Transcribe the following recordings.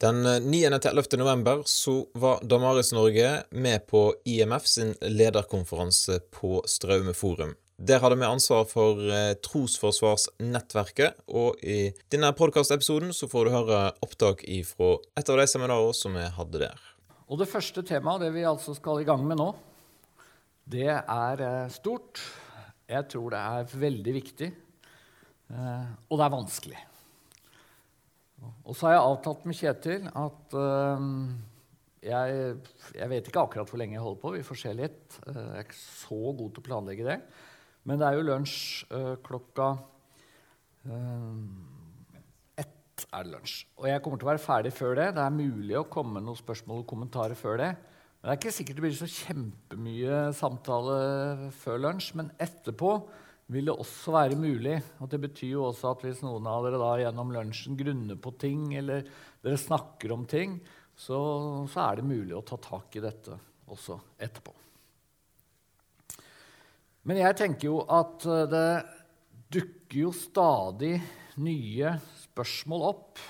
Den 9.-11. november så var Damaris Norge med på IMF sin lederkonferanse på Straume forum. Der hadde vi ansvar for eh, Trosforsvarsnettverket, og i denne podkastepisoden så får du høre opptak ifra et av de seminarene som vi hadde der. Og det første temaet, det vi altså skal i gang med nå, det er eh, stort. Jeg tror det er veldig viktig, eh, og det er vanskelig. Og så har jeg avtalt med Kjetil at uh, jeg, jeg, vet ikke akkurat hvor lenge jeg holder på. Vi får se litt. Uh, jeg er ikke så god til å planlegge det. Men det er jo lunsj uh, klokka ett er det lunsj. Og jeg kommer til å være ferdig før det. Det er mulig å komme med noen spørsmål og kommentarer før det. Men det er ikke sikkert det blir så kjempemye samtale før lunsj. Men etterpå vil det også være mulig. Og det betyr jo også at hvis noen av dere da gjennom lunsjen grunner på ting, eller dere snakker om ting, så, så er det mulig å ta tak i dette også etterpå. Men jeg tenker jo at eh, det dukker jo stadig nye spørsmål opp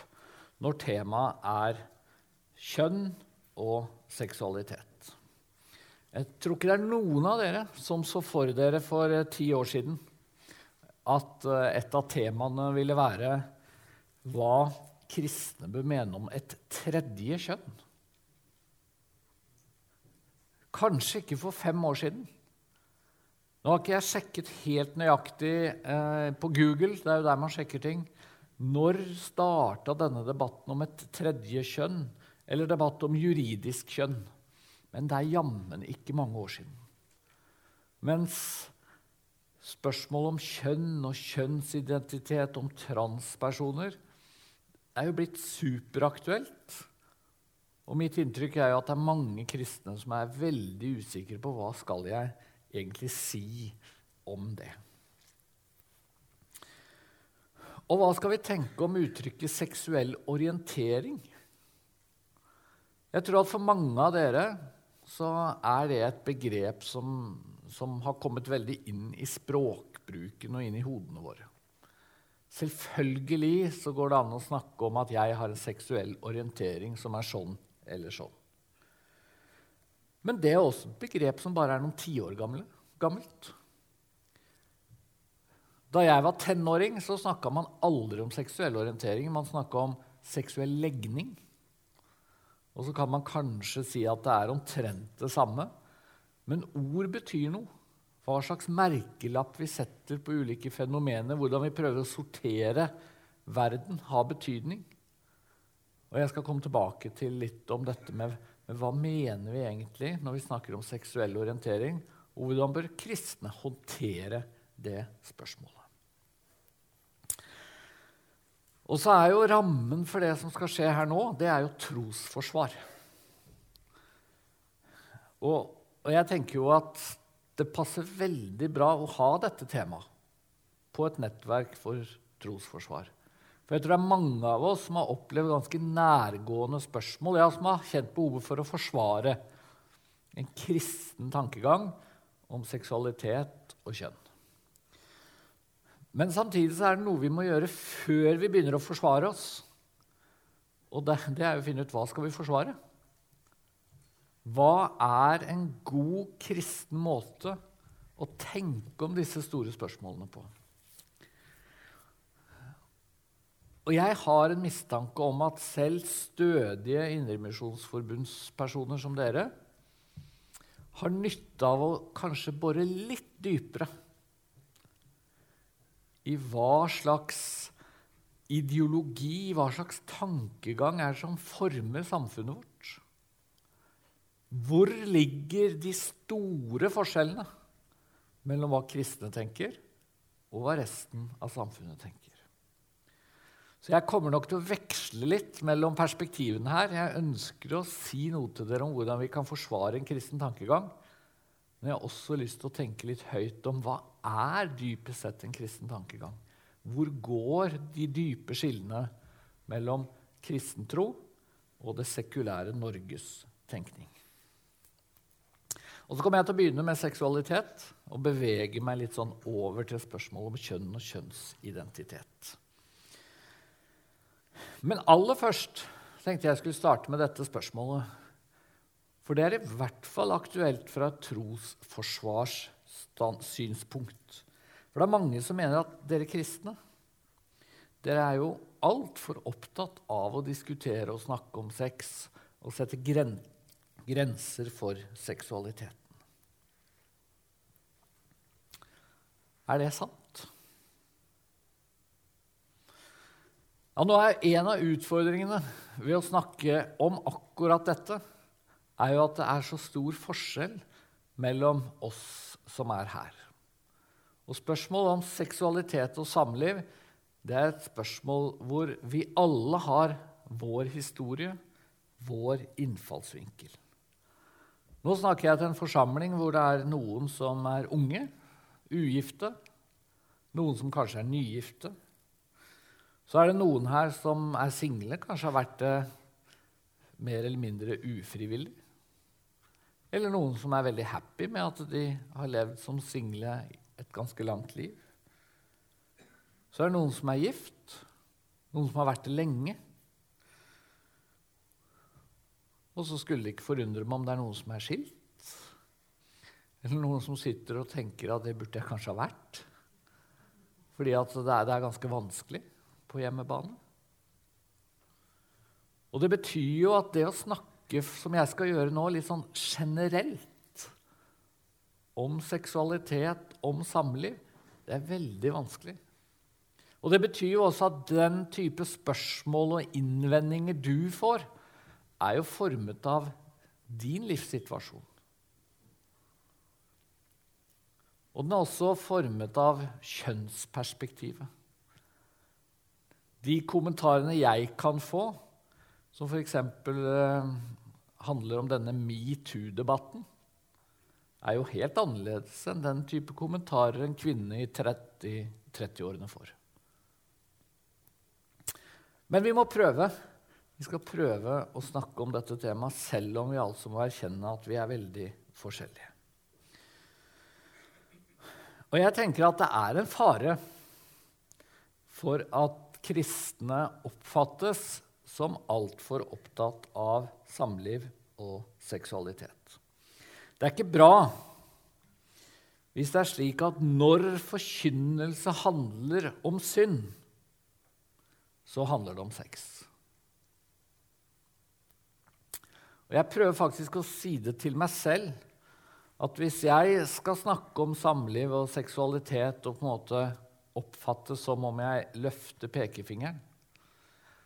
når temaet er kjønn og seksualitet. Jeg tror ikke det er noen av dere som så for dere for eh, ti år siden at eh, et av temaene ville være hva kristne bør mene om et tredje kjønn. Kanskje ikke for fem år siden. Nå har ikke jeg sjekket helt nøyaktig eh, på Google. det er jo der man sjekker ting. Når starta denne debatten om et tredje kjønn, eller debatt om juridisk kjønn? Men det er jammen ikke mange år siden. Mens Spørsmål om kjønn og kjønnsidentitet, om transpersoner, er jo blitt superaktuelt. Og mitt inntrykk er jo at det er mange kristne som er veldig usikre på hva skal jeg egentlig si om det. Og hva skal vi tenke om uttrykket seksuell orientering? Jeg tror at for mange av dere så er det et begrep som som har kommet veldig inn i språkbruken og inn i hodene våre. Selvfølgelig så går det an å snakke om at jeg har en seksuell orientering som er sånn eller sånn. Men det er også et begrep som bare er noen tiår gammelt. Da jeg var tenåring, så snakka man aldri om seksuell orientering. Man snakka om seksuell legning. Og så kan man kanskje si at det er omtrent det samme. Men ord betyr noe. Hva slags merkelapp vi setter på ulike fenomener, hvordan vi prøver å sortere verden, har betydning. Og Jeg skal komme tilbake til litt om dette med, med hva mener vi egentlig når vi snakker om seksuell orientering, og hvordan bør kristne håndtere det spørsmålet. Og så er jo rammen for det som skal skje her nå, det er jo trosforsvar. Og og jeg tenker jo at det passer veldig bra å ha dette temaet på et nettverk for trosforsvar. For jeg tror det er mange av oss som har opplevd ganske nærgående spørsmål, ja, som har kjent behovet for å forsvare en kristen tankegang om seksualitet og kjønn. Men samtidig så er det noe vi må gjøre før vi begynner å forsvare oss. Og det, det er å finne ut hva skal vi forsvare hva er en god kristen måte å tenke om disse store spørsmålene på? Og jeg har en mistanke om at selv stødige indremisjonsforbundspersoner som dere har nytte av å kanskje bore litt dypere i hva slags ideologi, hva slags tankegang er det som former samfunnet vårt. Hvor ligger de store forskjellene mellom hva kristne tenker, og hva resten av samfunnet tenker? Så jeg kommer nok til å veksle litt mellom perspektivene her. Jeg ønsker å si noe til dere om hvordan vi kan forsvare en kristen tankegang. Men jeg har også lyst til å tenke litt høyt om hva er dypest sett en kristen tankegang? Hvor går de dype skillene mellom kristentro og det sekulære Norges tenkning? Og så kommer jeg til å begynne med seksualitet og bevege meg litt sånn over til spørsmålet om kjønn og kjønnsidentitet. Men aller først tenkte jeg skulle starte med dette spørsmålet. For det er i hvert fall aktuelt fra et trosforsvarssynspunkt. For det er mange som mener at dere kristne dere er jo altfor opptatt av å diskutere og snakke om sex og sette gren grenser for seksualiteten. Er det sant? Ja, nå er En av utfordringene ved å snakke om akkurat dette er jo at det er så stor forskjell mellom oss som er her. Og Spørsmålet om seksualitet og samliv det er et spørsmål hvor vi alle har vår historie, vår innfallsvinkel. Nå snakker jeg til en forsamling hvor det er noen som er unge, ugifte, noen som kanskje er nygifte. Så er det noen her som er single, kanskje har vært det mer eller mindre ufrivillig. Eller noen som er veldig happy med at de har levd som single et ganske langt liv. Så er det noen som er gift, noen som har vært det lenge. Og så skulle det ikke forundre meg om det er noen som er skilt. Eller noen som sitter og tenker at det burde jeg kanskje ha vært. Fordi at det er, det er ganske vanskelig på hjemmebane. Og det betyr jo at det å snakke som jeg skal gjøre nå, litt sånn generelt om seksualitet, om samliv, det er veldig vanskelig. Og Det betyr jo også at den type spørsmål og innvendinger du får, er jo formet av din livssituasjon. Og den er også formet av kjønnsperspektivet. De kommentarene jeg kan få, som f.eks handler om denne metoo-debatten, er jo helt annerledes enn den type kommentarer en kvinne i 30-årene 30 får. Men vi må prøve. Vi skal prøve å snakke om dette temaet, selv om vi altså må erkjenne at vi er veldig forskjellige. Og jeg tenker at det er en fare for at kristne oppfattes som altfor opptatt av samliv og seksualitet. Det er ikke bra hvis det er slik at når forkynnelse handler om synd, så handler det om sex. Og Jeg prøver faktisk å si det til meg selv at hvis jeg skal snakke om samliv og seksualitet og på en måte oppfattes som om jeg løfter pekefingeren,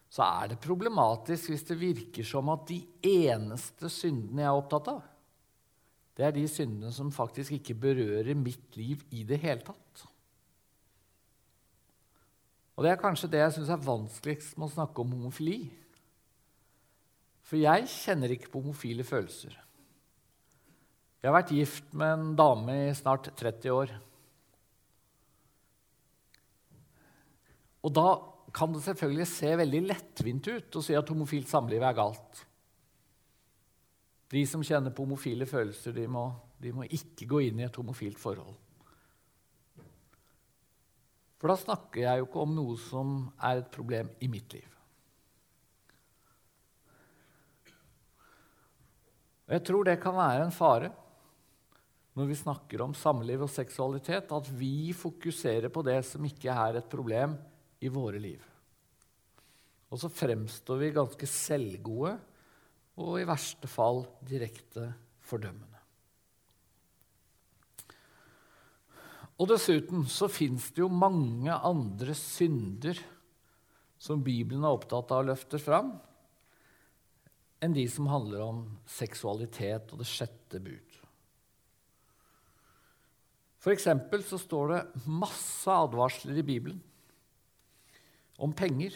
så er det problematisk hvis det virker som at de eneste syndene jeg er opptatt av, det er de syndene som faktisk ikke berører mitt liv i det hele tatt. Og det er kanskje det jeg syns er vanskeligst med å snakke om homofili. For jeg kjenner ikke på homofile følelser. Jeg har vært gift med en dame i snart 30 år. Og da kan det selvfølgelig se veldig lettvint ut å si at homofilt samliv er galt. De som kjenner på homofile følelser, de må, de må ikke gå inn i et homofilt forhold. For da snakker jeg jo ikke om noe som er et problem i mitt liv. Og Jeg tror det kan være en fare når vi snakker om samliv og seksualitet, at vi fokuserer på det som ikke er et problem i våre liv. Og så fremstår vi ganske selvgode og i verste fall direkte fordømmende. Og dessuten så fins det jo mange andre synder som Bibelen er opptatt av å løfte fram, enn de som handler om seksualitet og det sjette bud. For eksempel så står det masse advarsler i Bibelen om penger.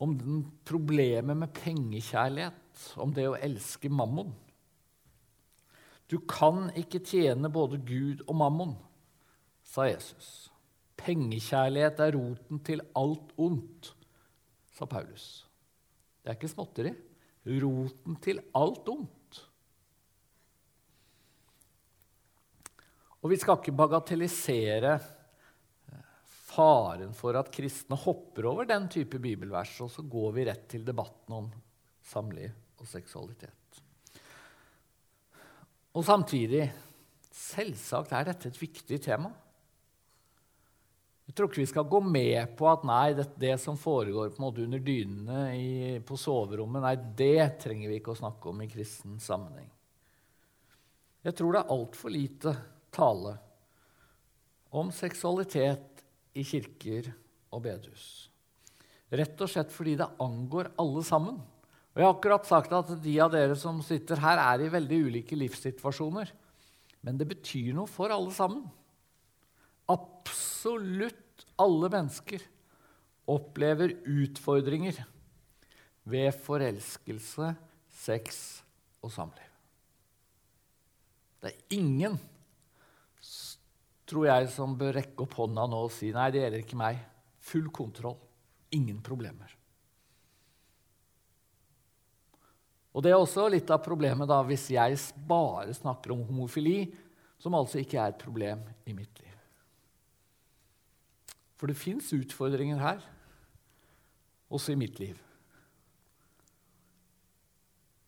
Om problemet med pengekjærlighet, om det å elske mammon. Du kan ikke tjene både Gud og mammon, sa Jesus. Pengekjærlighet er roten til alt ondt, sa Paulus. Det er ikke småtteri. Roten til alt ondt. Og vi skal ikke bagatellisere faren for at kristne hopper over den type bibelvers, og så går vi rett til debatten om samliv og seksualitet. Og samtidig Selvsagt er dette et viktig tema. Jeg tror ikke vi skal gå med på at nei, det, det som foregår på en måte under dynene i, på soverommet, nei, det trenger vi ikke å snakke om i kristen sammenheng. Jeg tror det er altfor lite tale om seksualitet i kirker og bedehus. Rett og slett fordi det angår alle sammen. Og Jeg har akkurat sagt at de av dere som sitter her, er i veldig ulike livssituasjoner. Men det betyr noe for alle sammen. Absolutt alle mennesker opplever utfordringer ved forelskelse, sex og samliv. Det er ingen, tror jeg, som bør rekke opp hånda nå og si nei, det gjelder ikke meg. Full kontroll. Ingen problemer. Og Det er også litt av problemet da, hvis jeg bare snakker om homofili, som altså ikke er et problem i mitt liv. For det fins utfordringer her, også i mitt liv.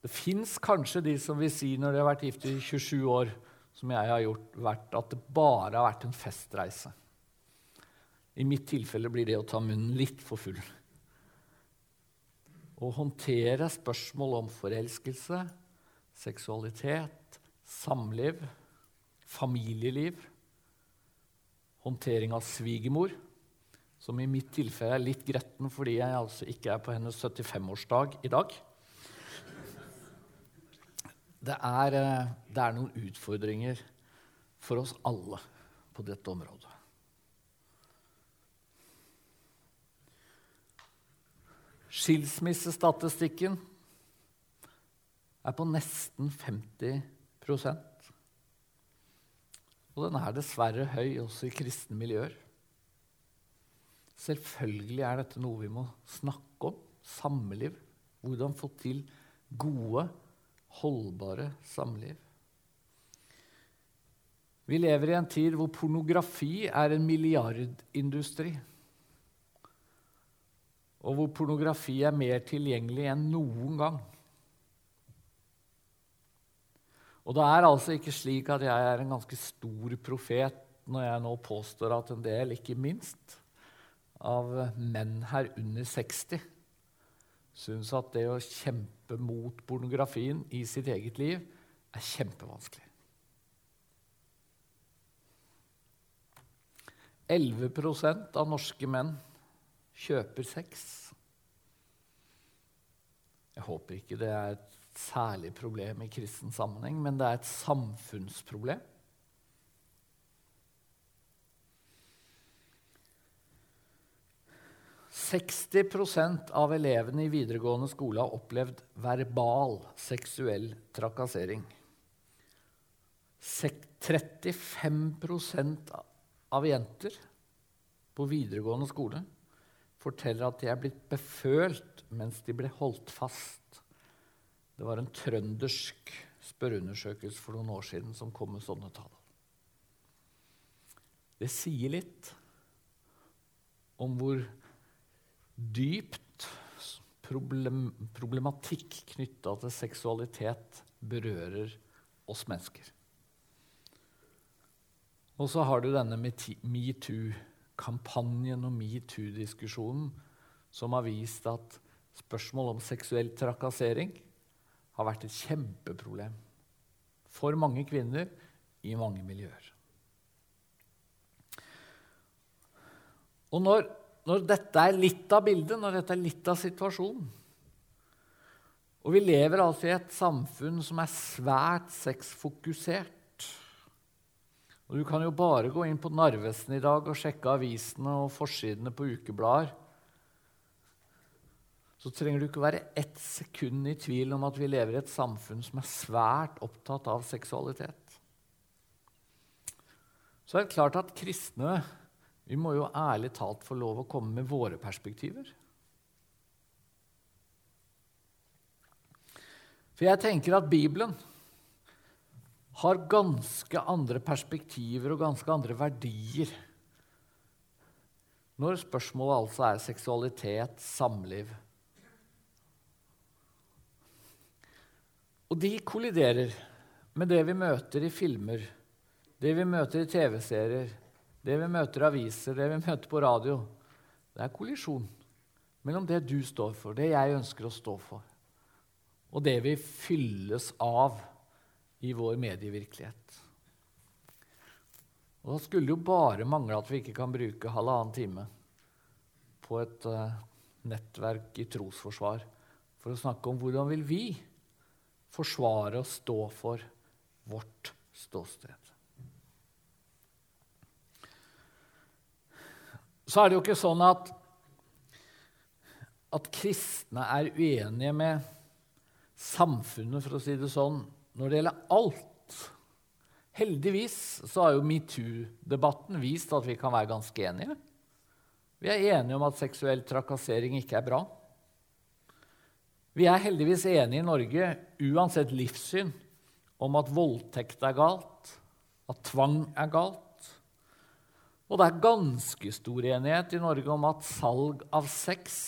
Det fins kanskje de som vil si, når de har vært gift i 27 år, som jeg har gjort, at det bare har vært en festreise. I mitt tilfelle blir det å ta munnen litt for full å håndtere spørsmål om forelskelse, seksualitet, samliv, familieliv, håndtering av svigermor, som i mitt tilfelle er litt gretten fordi jeg altså ikke er på hennes 75-årsdag i dag. Det er, eh, det er noen utfordringer for oss alle på dette området. Skilsmissestatistikken er på nesten 50% Og den er dessverre høy også i kristne miljøer. Selvfølgelig er dette noe vi må snakke om. Samliv. Hvordan få til gode, holdbare samliv. Vi lever i en tid hvor pornografi er en milliardindustri og hvor pornografi er mer tilgjengelig enn noen gang. Og det er altså ikke slik at jeg er en ganske stor profet når jeg nå påstår at en del, ikke minst, av menn her under 60 syns at det å kjempe mot pornografien i sitt eget liv er kjempevanskelig. 11% av norske menn kjøper sex. Jeg håper ikke det er et særlig problem i kristen sammenheng, men det er et samfunnsproblem. «60 av elevene i videregående skole har opplevd verbal seksuell trakassering. 35% av jenter på videregående skole forteller at de er blitt befølt mens de ble holdt fast. Det var en trøndersk spørreundersøkelse for noen år siden som kom med sånne tall. Det sier litt om hvor dypt problem, problematikk knytta til seksualitet berører oss mennesker. Og så har du denne metoo kampanjen og metoo-diskusjonen som har vist at spørsmål om seksuell trakassering har vært et kjempeproblem for mange kvinner i mange miljøer. Og når, når dette er litt av bildet, når dette er litt av situasjonen Og vi lever altså i et samfunn som er svært sexfokusert og Du kan jo bare gå inn på Narvesen i dag og sjekke avisene og forsidene på ukeblader. Så trenger du ikke være ett sekund i tvil om at vi lever i et samfunn som er svært opptatt av seksualitet. Så er det klart at kristne vi må jo ærlig talt få lov å komme med våre perspektiver. For jeg tenker at Bibelen har ganske andre perspektiver og ganske andre verdier Når spørsmålet altså er seksualitet, samliv Og de kolliderer med det vi møter i filmer, det vi møter i TV-serier, det vi møter i aviser, det vi møter på radio. Det er kollisjon mellom det du står for, det jeg ønsker å stå for, og det vi fylles av i vår medievirkelighet. Og Da skulle det jo bare mangle at vi ikke kan bruke halvannen time på et uh, nettverk i trosforsvar for å snakke om hvordan vil vi forsvare og stå for vårt ståsted. Så er det jo ikke sånn at, at kristne er uenige med samfunnet, for å si det sånn, når det gjelder alt. Heldigvis så har jo metoo-debatten vist at vi kan være ganske enige. Vi er enige om at seksuell trakassering ikke er bra. Vi er heldigvis enige i Norge, uansett livssyn, om at voldtekt er galt, at tvang er galt. Og det er ganske stor enighet i Norge om at salg av sex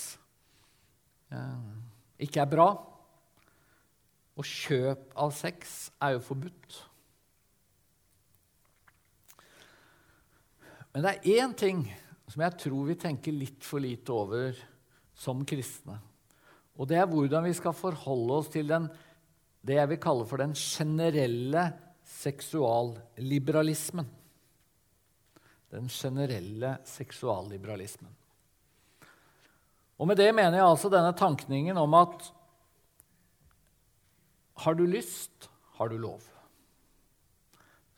eh, ikke er bra. Og kjøp av sex er jo forbudt. Men det er én ting som jeg tror vi tenker litt for lite over som kristne. Og det er hvordan vi skal forholde oss til den, det jeg vil kalle for den generelle seksualliberalismen. Den generelle seksualliberalismen. Og med det mener jeg altså denne tankningen om at har du lyst, har du lov.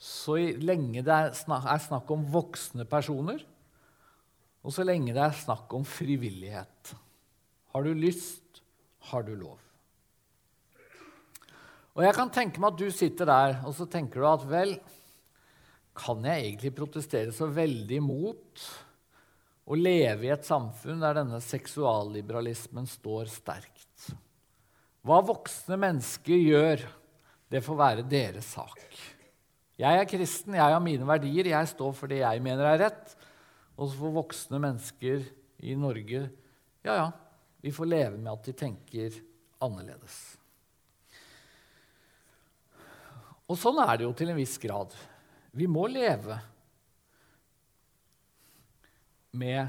Så lenge det er snakk om voksne personer, og så lenge det er snakk om frivillighet. Har du lyst, har du lov. Og jeg kan tenke meg at du sitter der og så tenker du at vel, kan jeg egentlig protestere så veldig mot å leve i et samfunn der denne seksualliberalismen står sterkt? Hva voksne mennesker gjør, det får være deres sak. Jeg er kristen, jeg har mine verdier, jeg står for det jeg mener er rett. Og så får voksne mennesker i Norge ja, ja, vi får leve med at de tenker annerledes. Og sånn er det jo til en viss grad. Vi må leve med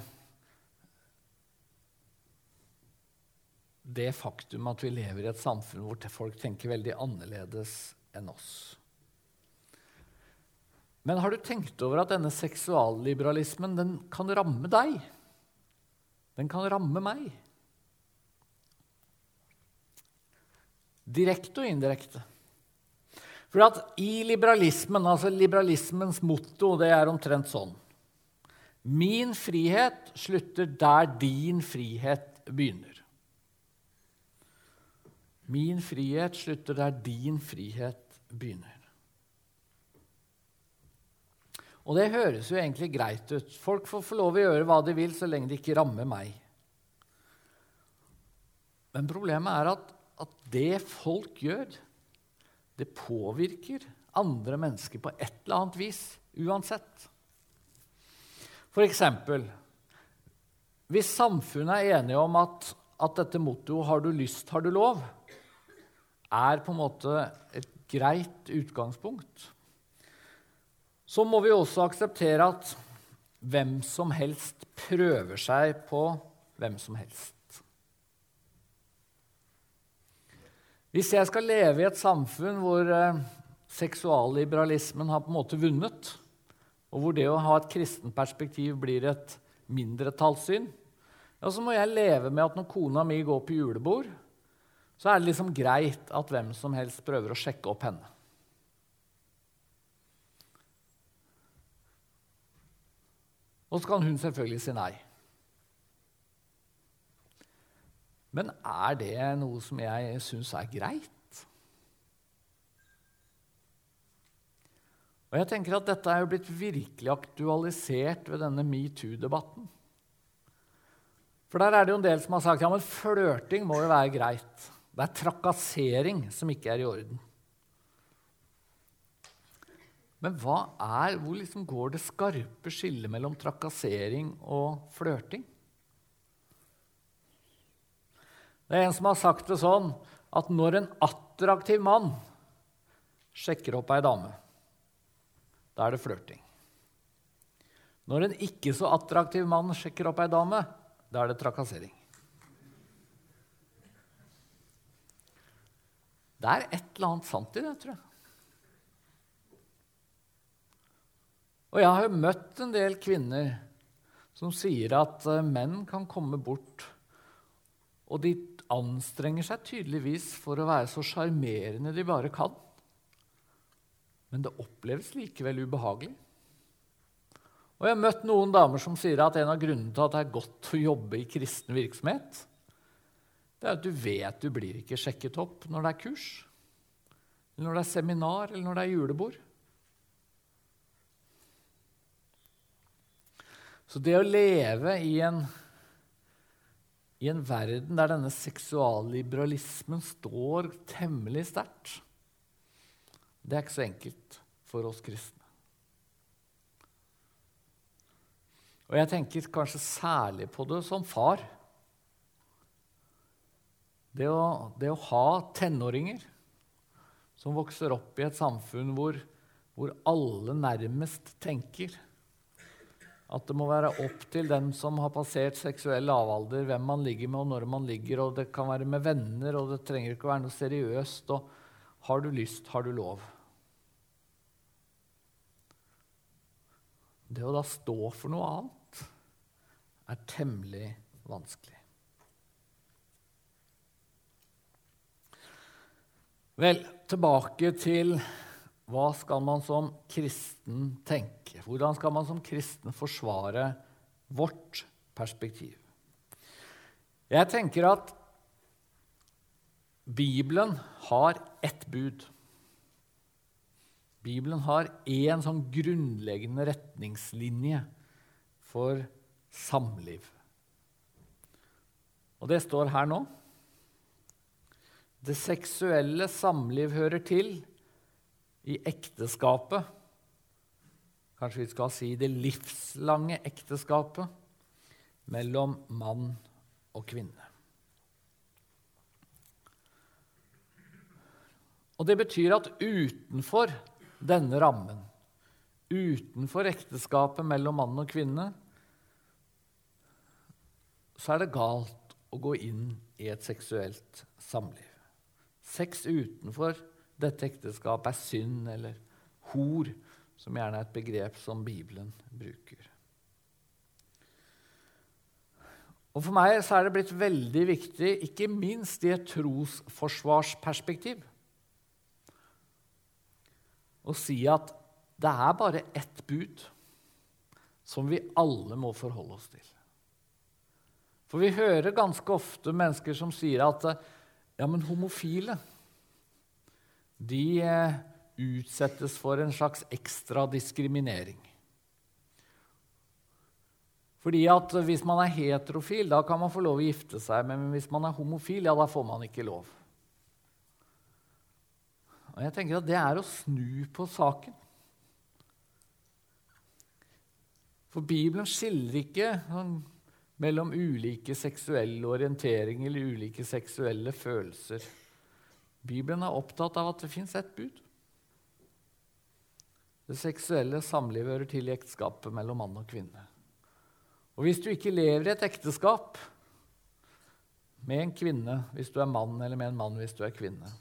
det faktum at vi lever i et samfunn hvor folk tenker veldig annerledes enn oss. Men har du tenkt over at denne seksualliberalismen den kan ramme deg? Den kan ramme meg. Direkte og indirekte. For at i liberalismen, altså liberalismens motto, det er omtrent sånn Min frihet slutter der din frihet begynner. Min frihet slutter der din frihet begynner. Og det høres jo egentlig greit ut. Folk får få lov å gjøre hva de vil så lenge det ikke rammer meg. Men problemet er at at det folk gjør, det påvirker andre mennesker på et eller annet vis uansett. Eksempel hvis samfunnet er enige om at, at dette mottoet 'har du lyst, har du lov' er på en måte et greit utgangspunkt, så må vi også akseptere at hvem som helst prøver seg på hvem som helst. Hvis jeg skal leve i et samfunn hvor eh, seksualliberalismen har på en måte vunnet, og hvor det å ha et kristent perspektiv blir et mindretallssyn, ja, så må jeg leve med at når kona mi går på julebord, så er det liksom greit at hvem som helst prøver å sjekke opp henne. Og så kan hun selvfølgelig si nei. Men er det noe som jeg syns er greit? Og jeg tenker at Dette er jo blitt virkelig aktualisert ved denne metoo-debatten. For der er det jo en del som har sagt ja, men flørting må jo være greit. Det er trakassering som ikke er i orden. Men hva er, hvor liksom går det skarpe skillet mellom trakassering og flørting? Det er en som har sagt det sånn at når en attraktiv mann sjekker opp ei dame, da er det flørting. Når en ikke så attraktiv mann sjekker opp ei dame, da er det trakassering. Det er et eller annet sant i det, tror jeg. Og jeg har jo møtt en del kvinner som sier at eh, menn kan komme bort, og de anstrenger seg tydeligvis for å være så sjarmerende de bare kan. Men det oppleves likevel ubehagelig. Og jeg har møtt noen damer som sier at en av grunnene til at det er godt å jobbe i kristen virksomhet, det er at du vet du blir ikke sjekket opp når det er kurs, eller når det er seminar, eller når det er julebord. Så det å leve i en, i en verden der denne seksualliberalismen står temmelig sterkt, det er ikke så enkelt for oss kristne. Og jeg tenker kanskje særlig på det som far. Det å, det å ha tenåringer som vokser opp i et samfunn hvor, hvor alle nærmest tenker at det må være opp til den som har passert seksuell lavalder, hvem man ligger med, og når man ligger, og det kan være med venner, og det trenger ikke å være noe seriøst. og Har du lyst, har du lov. Det å da stå for noe annet er temmelig vanskelig. Vel, tilbake til hva skal man som kristen tenke? Hvordan skal man som kristen forsvare vårt perspektiv? Jeg tenker at Bibelen har ett bud. Bibelen har én sånn grunnleggende retningslinje for samliv. Og det står her nå. Det seksuelle samliv hører til i ekteskapet. Kanskje vi skal si det livslange ekteskapet mellom mann og kvinne. Og Det betyr at utenfor denne rammen, utenfor ekteskapet mellom mann og kvinne, så er det galt å gå inn i et seksuelt samliv. Sex utenfor dette ekteskapet er synd eller hor, som gjerne er et begrep som Bibelen bruker. Og For meg så er det blitt veldig viktig, ikke minst i et trosforsvarsperspektiv, å si at det er bare ett bud som vi alle må forholde oss til. For vi hører ganske ofte mennesker som sier at ja, men homofile de eh, utsettes for en slags ekstra diskriminering. Fordi at Hvis man er heterofil, da kan man få lov å gifte seg. Men hvis man er homofil, ja, da får man ikke lov. Og jeg tenker at Det er å snu på saken. For Bibelen skiller ikke sånn mellom ulike seksuelle orienteringer eller ulike seksuelle følelser. Bibelen er opptatt av at det fins ett bud. Det seksuelle samlivet hører til i ekteskapet mellom mann og kvinne. Og hvis du ikke lever i et ekteskap med en kvinne hvis du er mann, eller med en mann hvis du er kvinne,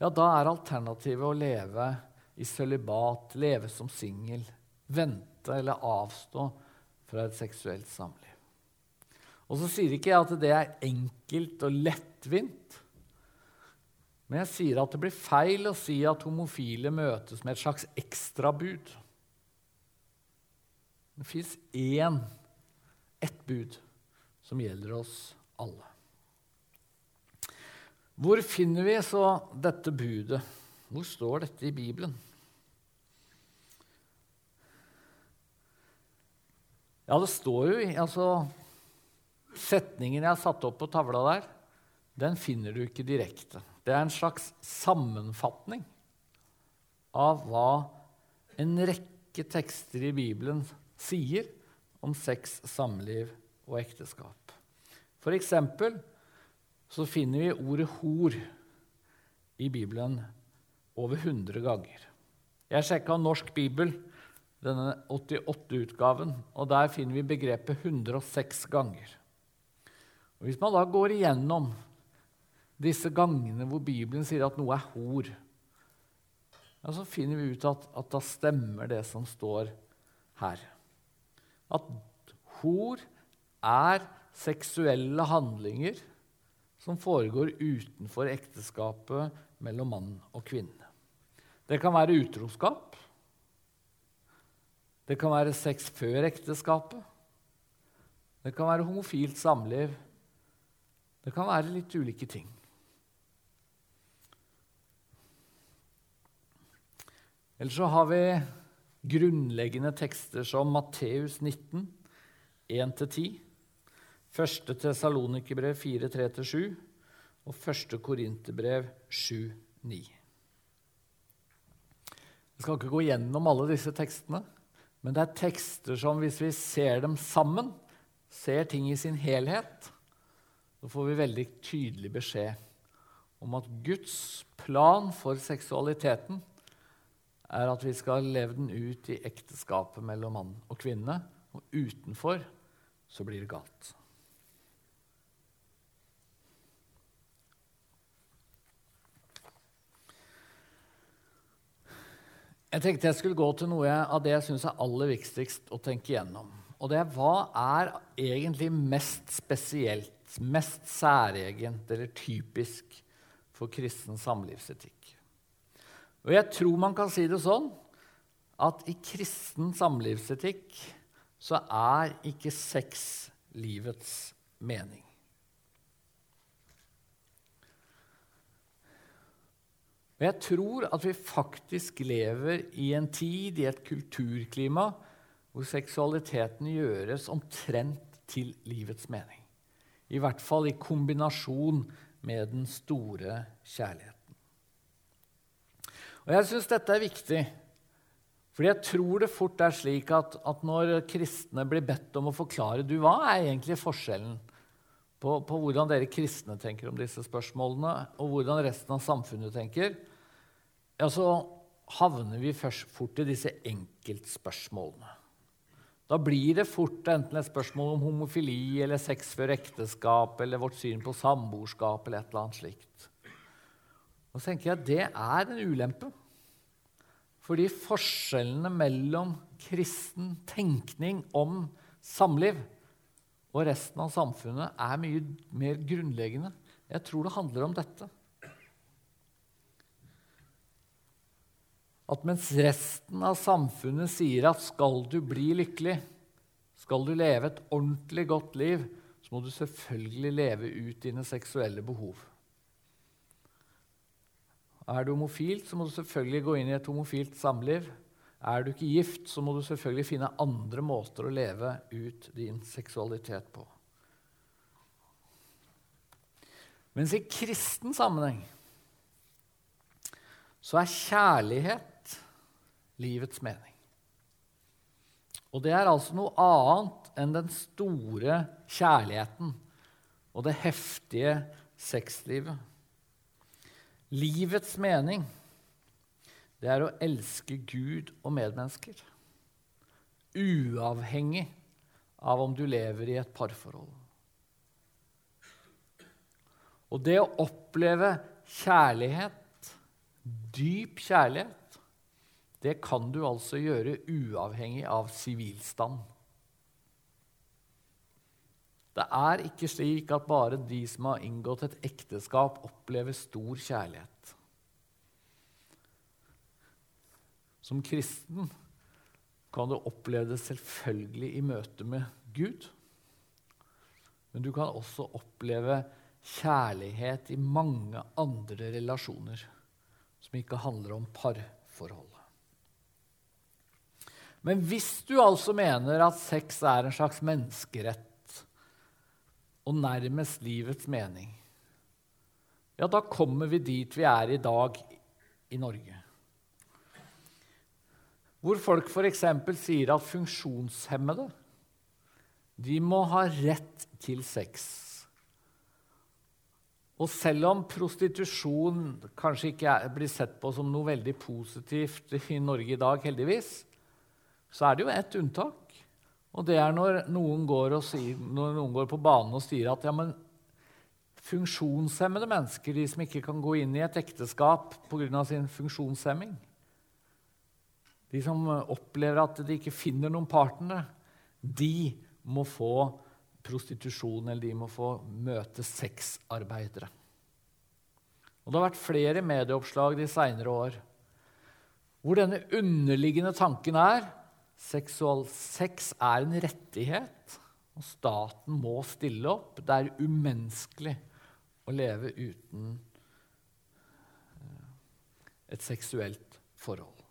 ja, da er alternativet å leve i sølibat, leve som singel, vente eller avstå fra et seksuelt samliv. Og så sier ikke jeg at det er enkelt og lettvint. Men jeg sier at det blir feil å si at homofile møtes med et slags ekstrabud. Det fins én, ett bud, som gjelder oss alle. Hvor finner vi så dette budet? Hvor står dette i Bibelen? Ja, det står jo i altså, Setningen jeg har satt opp på tavla der, den finner du ikke direkte. Det er en slags sammenfatning av hva en rekke tekster i Bibelen sier om sex, samliv og ekteskap. For eksempel så finner vi ordet hor i Bibelen over 100 ganger. Jeg sjekka Norsk bibel, denne 88-utgaven, og der finner vi begrepet 106 ganger. Og Hvis man da går igjennom disse gangene hvor Bibelen sier at noe er hor, ja, så finner vi ut at, at da stemmer det som står her. At hor er seksuelle handlinger som foregår utenfor ekteskapet mellom mann og kvinne. Det kan være utroskap. Det kan være sex før ekteskapet. Det kan være homofilt samliv. Det kan være litt ulike ting. Eller så har vi grunnleggende tekster som Matteus 19, 1-10, 1. Tesalonikerbrev 4, 3-7 og 1. Korinterbrev 7, 9. Vi skal ikke gå gjennom alle disse tekstene, men det er tekster som hvis vi ser dem sammen, ser ting i sin helhet, så får vi veldig tydelig beskjed om at Guds plan for seksualiteten er at vi skal leve den ut i ekteskapet mellom mann og kvinne. Og utenfor så blir det galt. Jeg tenkte jeg skulle gå til noe av det jeg syns er aller viktigst å tenke igjennom. Og det er hva er egentlig mest spesielt, mest særegent eller typisk for kristen samlivsetikk? Og jeg tror man kan si det sånn at i kristen samlivsetikk så er ikke sex livets mening. Og jeg tror at vi faktisk lever i en tid, i et kulturklima, hvor seksualiteten gjøres omtrent til livets mening. I hvert fall i kombinasjon med den store kjærligheten. Og Jeg syns dette er viktig, fordi jeg tror det fort er slik at, at, når kristne blir bedt om å forklare du, hva er egentlig forskjellen på, på, hvordan dere kristne tenker om disse spørsmålene, og hvordan resten av samfunnet tenker, ja, så havner vi først fort i disse enkeltspørsmålene. Da blir det fort enten et spørsmål om homofili eller sex før ekteskap eller vårt syn på samboerskap eller et eller annet slikt. Og så tenker jeg at det er en ulempe. Fordi forskjellene mellom kristen tenkning om samliv og resten av samfunnet er mye mer grunnleggende. Jeg tror det handler om dette. At mens resten av samfunnet sier at skal du bli lykkelig, skal du leve et ordentlig godt liv, så må du selvfølgelig leve ut dine seksuelle behov. Er du homofil, så må du selvfølgelig gå inn i et homofilt samliv. Er du ikke gift, så må du selvfølgelig finne andre måter å leve ut din seksualitet på. Mens i kristen sammenheng så er kjærlighet livets mening. Og det er altså noe annet enn den store kjærligheten og det heftige sexlivet. Livets mening, det er å elske Gud og medmennesker. Uavhengig av om du lever i et parforhold. Og det å oppleve kjærlighet, dyp kjærlighet, det kan du altså gjøre uavhengig av sivilstand. Det er ikke slik at bare de som har inngått et ekteskap, opplever stor kjærlighet. Som kristen kan du oppleve det selvfølgelig i møte med Gud. Men du kan også oppleve kjærlighet i mange andre relasjoner som ikke handler om parforhold. Men hvis du altså mener at sex er en slags menneskerett, og nærmest livets mening, ja, da kommer vi dit vi er i dag i Norge. hvor folk f.eks. sier at funksjonshemmede de må ha rett til sex. Og selv om prostitusjon kanskje ikke er, blir sett på som noe veldig positivt i Norge i dag, heldigvis, så er det jo ett unntak. Og det er når noen går, sier, når noen går på banen og sier at ja, men funksjonshemmede mennesker, de som ikke kan gå inn i et ekteskap pga. sin funksjonshemming, de som opplever at de ikke finner noen partnere, de må få prostitusjon, eller de må få møte sexarbeidere. Og Det har vært flere medieoppslag de seinere år hvor denne underliggende tanken er seksual sex er en rettighet, og staten må stille opp. Det er umenneskelig å leve uten eh, et seksuelt forhold.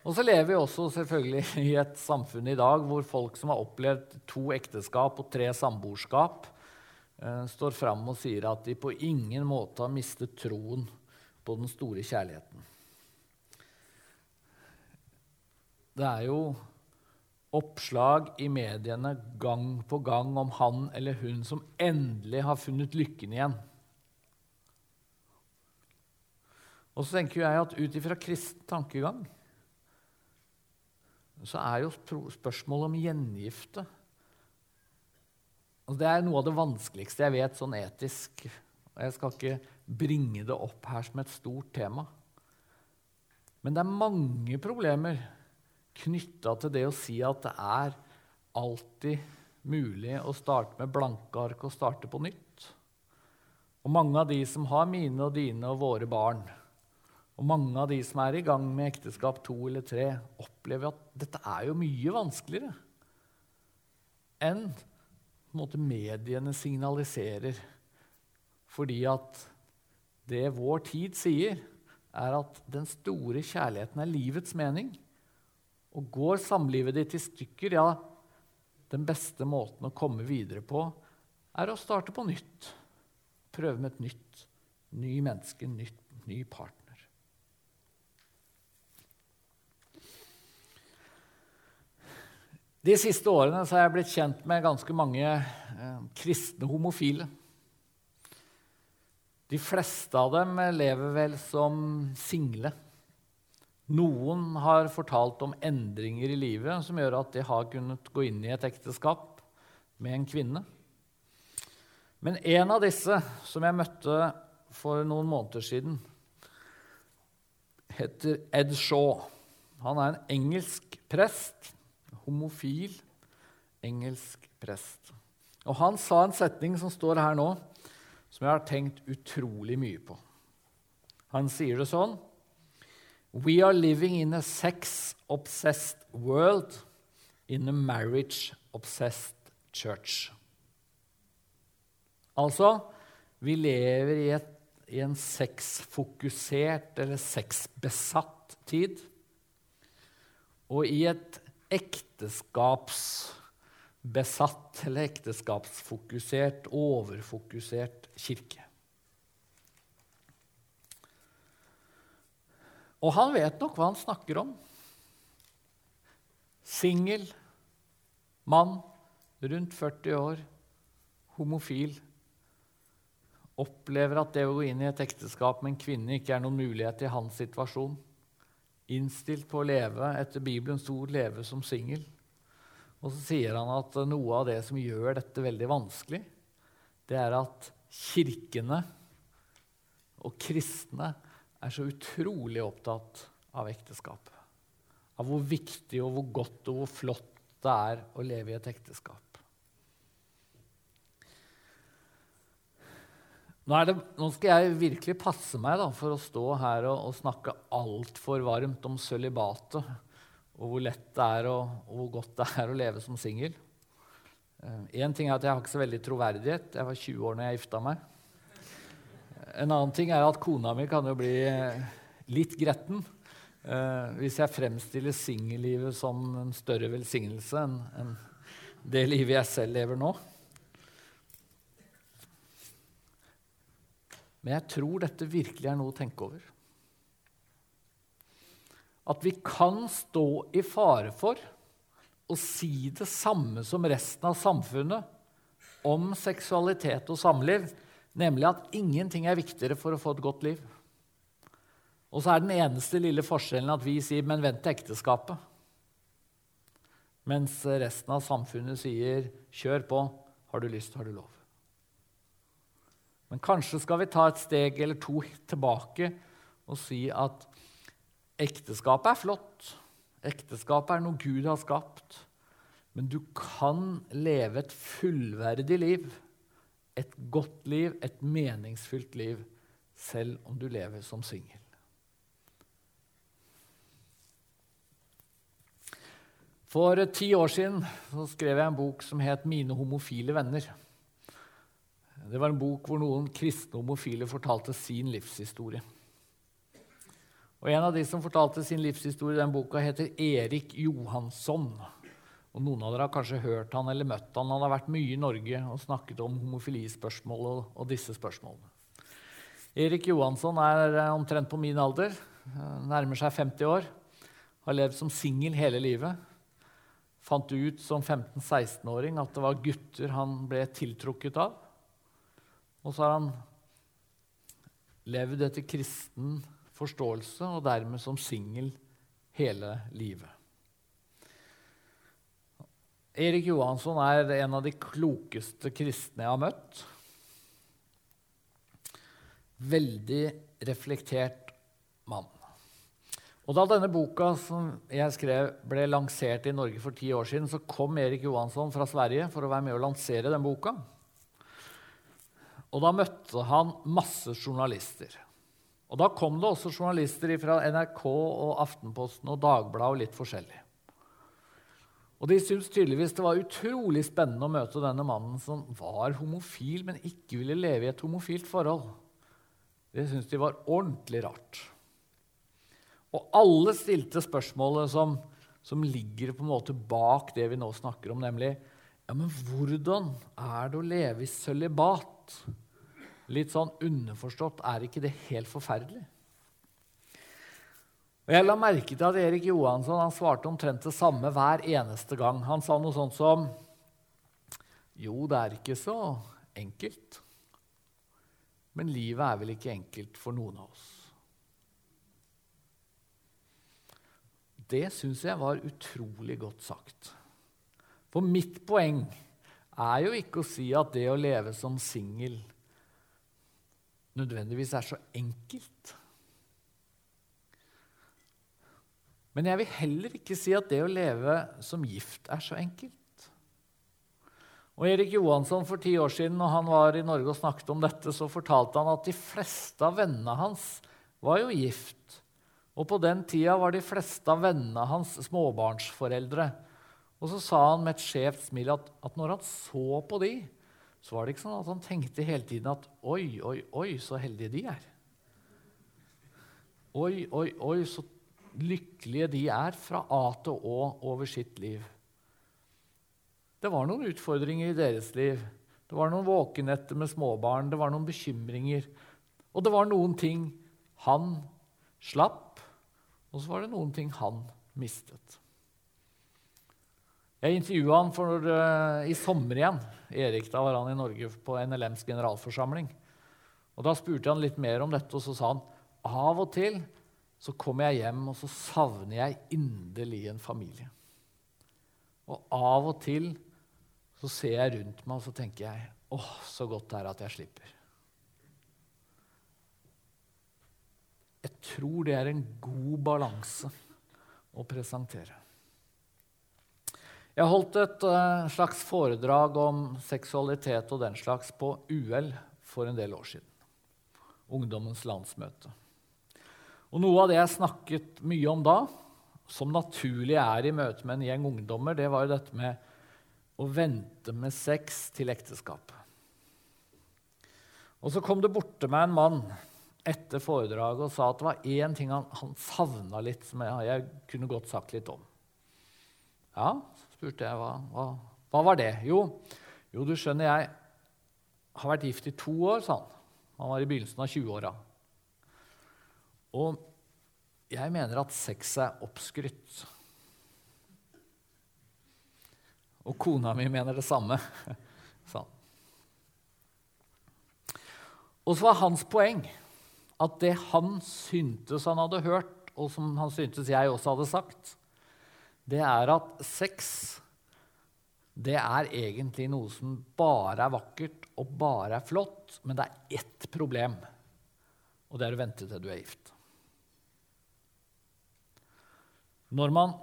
Og så lever vi også selvfølgelig i et samfunn i dag hvor folk som har opplevd to ekteskap og tre samboerskap, eh, står fram og sier at de på ingen måte har mistet troen på den store kjærligheten. Det er jo oppslag i mediene gang på gang om han eller hun som endelig har funnet lykken igjen. Og så tenker jeg at ut ifra kristen tankegang så er jo spørsmålet om gjengifte og Det er noe av det vanskeligste jeg vet sånn etisk. Jeg skal ikke bringe det opp her som et stort tema. Men det er mange problemer knytta til det å si at det er alltid mulig å starte med blanke ark og starte på nytt. Og mange av de som har mine og dine og våre barn, og mange av de som er i gang med ekteskap to eller tre, opplever at dette er jo mye vanskeligere enn måte, mediene signaliserer. Fordi at det vår tid sier, er at den store kjærligheten er livets mening. Og går samlivet ditt i stykker, ja, den beste måten å komme videre på er å starte på nytt. Prøve med et nytt, ny menneske, nytt, ny partner. De siste årene har jeg blitt kjent med ganske mange eh, kristne homofile. De fleste av dem lever vel som single. Noen har fortalt om endringer i livet som gjør at de har kunnet gå inn i et ekteskap med en kvinne. Men en av disse, som jeg møtte for noen måneder siden, heter Ed Shaw. Han er en engelsk prest homofil engelsk prest. Og Han sa en setning som står her nå, som jeg har tenkt utrolig mye på. Han sier det sånn We are living in a sex-obsessed world in a marriage-obsessed church. Altså, vi lever i, et, i en sexfokusert eller sexbesatt tid. Og i et ekteskapsbesatt eller ekteskapsfokusert, overfokusert kirke. Og han vet nok hva han snakker om. Singel, mann, rundt 40 år, homofil. Opplever at det å gå inn i et ekteskap med en kvinne ikke er noen mulighet i hans situasjon innstilt på å leve etter Bibelens ord, leve som singel. Og så sier han at noe av det som gjør dette veldig vanskelig, det er at kirkene og kristne er så utrolig opptatt av ekteskap. Av hvor viktig og hvor godt og hvor flott det er å leve i et ekteskap. Nå, det, nå, skal jeg virkelig passe meg da, for å stå her og, og snakke altfor varmt om sølibatet og hvor lett det er og, og, hvor godt det er å leve som singel. Én uh, ting er at jeg har ikke så veldig troverdighet. Jeg var 20 år når jeg gifta meg. En annen ting er at kona mi kan jo bli uh, litt gretten Eh, hvis jeg fremstiller singellivet som en større velsignelse enn en det livet jeg selv lever nå. Men jeg tror dette virkelig er noe å tenke over. at vi kan stå i fare for å si det samme som resten av samfunnet om seksualitet og samliv, nemlig at ingenting er viktigere for å få et godt liv. Og så er den eneste lille forskjellen at vi sier 'men vent til ekteskapet'. Mens resten av samfunnet sier 'kjør på, har du lyst, har du lov'. Men kanskje skal vi ta et steg eller to tilbake og si at ekteskapet er flott. Ekteskapet er noe Gud har skapt. Men du kan leve et fullverdig liv, et godt liv, et meningsfylt liv, selv om du lever som singel. For ti år siden skrev jeg en bok som het 'Mine homofile venner'. Det var en bok hvor noen kristne homofile fortalte sin livshistorie. Og En av de som fortalte sin livshistorie i den boka, heter Erik Johansson. Og Noen av dere har kanskje hørt han eller møtt han. Han har vært mye i Norge og snakket om homofilispørsmål og, og disse spørsmålene. Erik Johansson er eh, omtrent på min alder, eh, nærmer seg 50 år. Har levd som singel hele livet. Fant ut som 15-16-åring at det var gutter han ble tiltrukket av. Og så har han levd etter kristen forståelse og dermed som singel hele livet. Erik Johansson er en av de klokeste kristne jeg har møtt. Veldig reflektert mann. Og Da denne boka som jeg skrev ble lansert i Norge for ti år siden, så kom Erik Johansson fra Sverige for å være med å lansere den boka. Og da møtte han masse journalister. Og Da kom det også journalister fra NRK og Aftenposten og Dagbladet og litt forskjellig. Og De syntes tydeligvis det var utrolig spennende å møte denne mannen som var homofil, men ikke ville leve i et homofilt forhold. Det syntes de var ordentlig rart. Og alle stilte spørsmålet som, som ligger på en måte bak det vi nå snakker om, nemlig ja, men hvordan er det å leve i sølibat? Litt sånn underforstått, er ikke det helt forferdelig? Og Jeg la merke til at Erik Johansson han svarte omtrent det samme hver eneste gang. Han sa noe sånt som Jo, det er ikke så enkelt. Men livet er vel ikke enkelt for noen av oss. Det syns jeg var utrolig godt sagt. For mitt poeng er jo ikke å si at det å leve som singel nødvendigvis er så enkelt. Men jeg vil heller ikke si at det å leve som gift er så enkelt. Og Erik Johansson for ti år siden, når han var i Norge og snakket om dette, så fortalte han at de fleste av vennene hans var jo gift. Og på den tida var de fleste av vennene hans småbarnsforeldre. Og så sa han med et skjevt smil at, at når han så på de, så var det ikke sånn at han tenkte hele tiden at oi, oi, oi, så heldige de er. Oi, oi, oi, så lykkelige de er fra A til Å over sitt liv. Det var noen utfordringer i deres liv. Det var noen våkenetter med småbarn, det var noen bekymringer. Og det var noen ting han slapp, og så var det noen ting han mistet. Jeg intervjua han for, uh, i sommer igjen. Erik, Da var han i Norge på NLMs generalforsamling. Og Da spurte han litt mer om dette, og så sa han av og til så kommer jeg hjem og så savner jeg inderlig en familie. Og av og til så ser jeg rundt meg og så tenker jeg åh, så godt det er at jeg slipper. Jeg tror det er en god balanse å presentere. Jeg holdt et uh, slags foredrag om seksualitet og den slags på UL for en del år siden. Ungdommens landsmøte. Og Noe av det jeg snakket mye om da, som naturlig er i møte med en gjeng ungdommer, det var jo dette med å vente med sex til ekteskap. Og Så kom det borte meg en mann etter foredraget og sa at det var én ting han, han savna litt, som jeg, jeg kunne godt sagt litt om. Ja, spurte jeg. Hva, hva, hva var det? Jo, jo, du skjønner, jeg har vært gift i to år, sa han. Han var i begynnelsen av 20-åra. Og Jeg mener at sex er oppskrytt. Og kona mi mener det samme. Sånn. Og så var hans poeng at det han syntes han hadde hørt, og som han syntes jeg også hadde sagt, det er at sex det er egentlig noe som bare er vakkert og bare er flott, men det er ett problem, og det er å vente til du er gift. Når man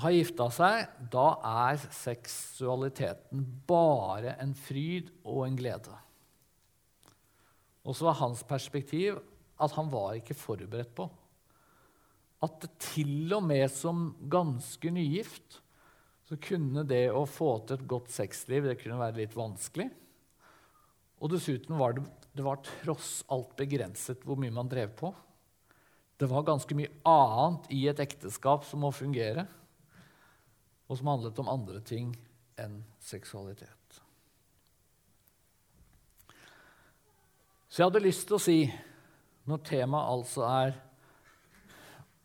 har gifta seg, da er seksualiteten bare en fryd og en glede. Og så var hans perspektiv at han var ikke forberedt på at til og med som ganske nygift så kunne det å få til et godt sexliv det kunne være litt vanskelig. Og dessuten var det, det var tross alt begrenset hvor mye man drev på. Det var ganske mye annet i et ekteskap som må fungere og som handlet om andre ting enn seksualitet. Så jeg hadde lyst til å si, når temaet altså er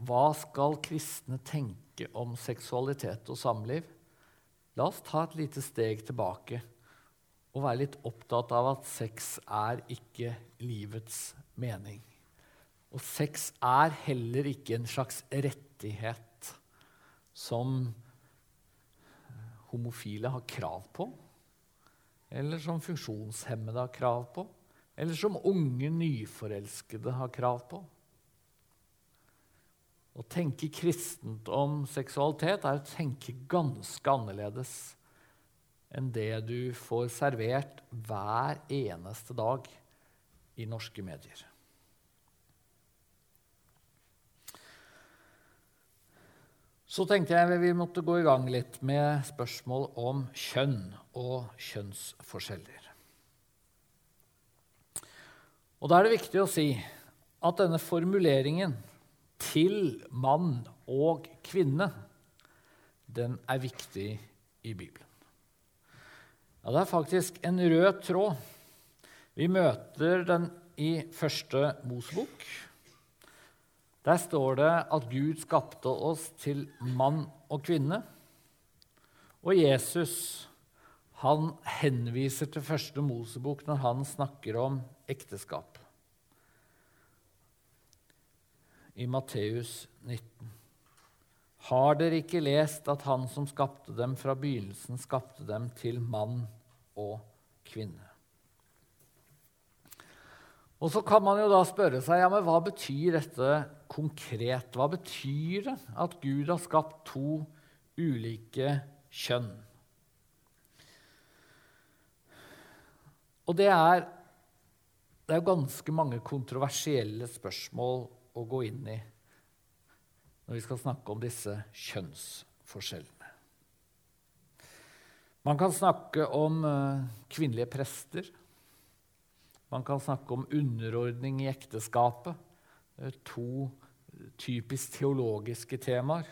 hva skal kristne tenke om seksualitet og samliv? La oss ta et lite steg tilbake og være litt opptatt av at sex er ikke livets mening. Og sex er heller ikke en slags rettighet som homofile har krav på, eller som funksjonshemmede har krav på, eller som unge nyforelskede har krav på. Å tenke kristent om seksualitet er å tenke ganske annerledes enn det du får servert hver eneste dag i norske medier. Så tenkte jeg vi måtte gå i gang litt med spørsmål om kjønn og kjønnsforskjeller. Og Da er det viktig å si at denne formuleringen 'til mann og kvinne' den er viktig i Bibelen. Ja, Det er faktisk en rød tråd. Vi møter den i første Mosebok. Der står det at Gud skapte oss til mann og kvinne. Og Jesus han henviser til første Mosebok når han snakker om ekteskap. I Matteus 19. Har dere ikke lest at han som skapte dem fra begynnelsen, skapte dem til mann og kvinne? Og så kan man jo da spørre seg ja, men hva betyr dette konkret? Hva betyr det at Gud har skapt to ulike kjønn? Og det er, det er ganske mange kontroversielle spørsmål å gå inn i når vi skal snakke om disse kjønnsforskjellene. Man kan snakke om uh, kvinnelige prester. Man kan snakke om underordning i ekteskapet. To typisk teologiske temaer.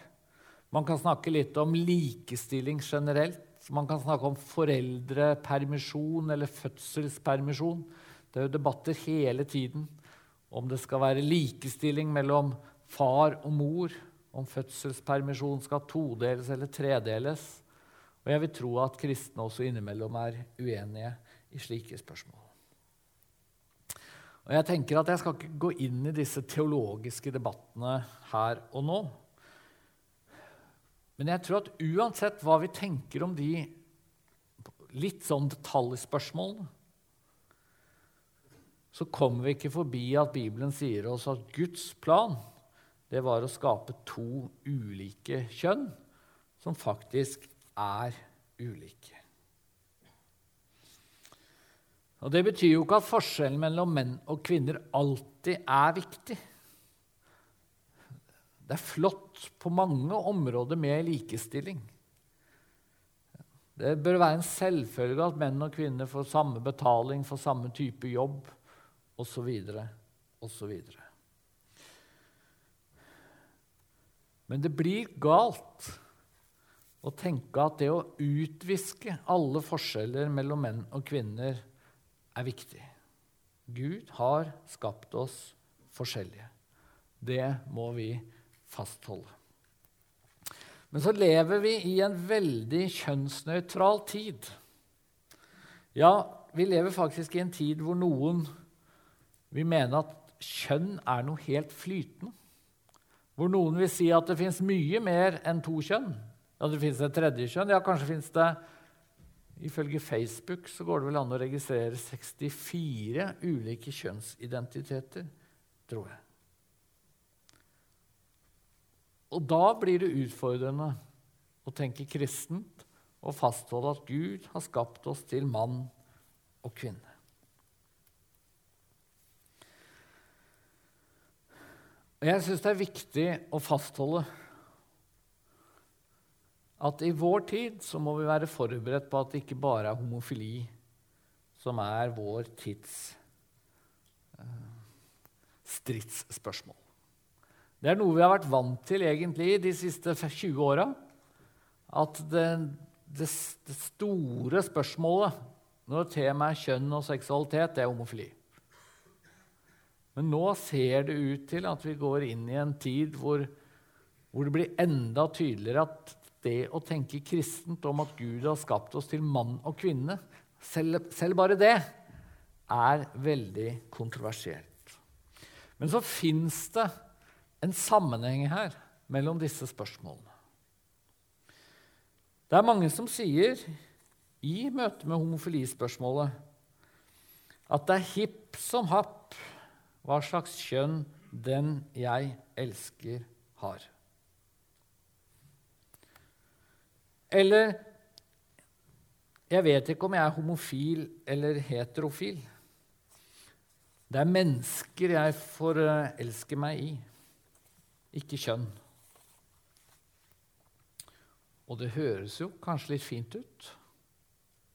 Man kan snakke litt om likestilling generelt. Man kan snakke om foreldrepermisjon eller fødselspermisjon. Det er jo debatter hele tiden om det skal være likestilling mellom far og mor, om fødselspermisjon skal todeles eller tredeles. Og jeg vil tro at kristne også innimellom er uenige i slike spørsmål. Og Jeg tenker at jeg skal ikke gå inn i disse teologiske debattene her og nå. Men jeg tror at uansett hva vi tenker om de litt sånn detaljspørsmålene, så kommer vi ikke forbi at Bibelen sier oss at Guds plan det var å skape to ulike kjønn som faktisk er ulike. Og Det betyr jo ikke at forskjellen mellom menn og kvinner alltid er viktig. Det er flott på mange områder med likestilling. Det bør være en selvfølge at menn og kvinner får samme betaling for samme type jobb osv. osv. Men det blir galt å tenke at det å utviske alle forskjeller mellom menn og kvinner er viktig. Gud har skapt oss forskjellige. Det må vi fastholde. Men så lever vi i en veldig kjønnsnøytral tid. Ja, vi lever faktisk i en tid hvor noen vil mene at kjønn er noe helt flytende. Hvor noen vil si at det fins mye mer enn to kjønn. Ja, det fins et tredje kjønn. Ja, kanskje fins det Ifølge Facebook så går det vel an å registrere 64 ulike kjønnsidentiteter, tror jeg. Og da blir det utfordrende å tenke kristent og fastholde at Gud har skapt oss til mann og kvinne. Jeg syns det er viktig å fastholde at i vår tid så må vi være forberedt på at det ikke bare er homofili som er vår tids uh, stridsspørsmål. Det er noe vi har vært vant til egentlig de siste 20 åra. At det, det, det, store spørsmålet når temaet er kjønn og seksualitet, det er homofili. Men nå ser det ut til at vi går inn i en tid hvor, hvor det blir enda tydeligere at det å tenke kristent om at Gud har skapt oss til mann og kvinne, selv, selv bare det, er veldig kontroversielt. Men så fins det en sammenheng her mellom disse spørsmålene. Det er mange som sier i møte med homofilispørsmålet at det er hipp som happ hva slags kjønn den jeg elsker, har. Eller jeg vet ikke om jeg er homofil eller heterofil. Det er mennesker jeg forelsker meg i ikke kjønn. Og det høres jo kanskje litt fint ut.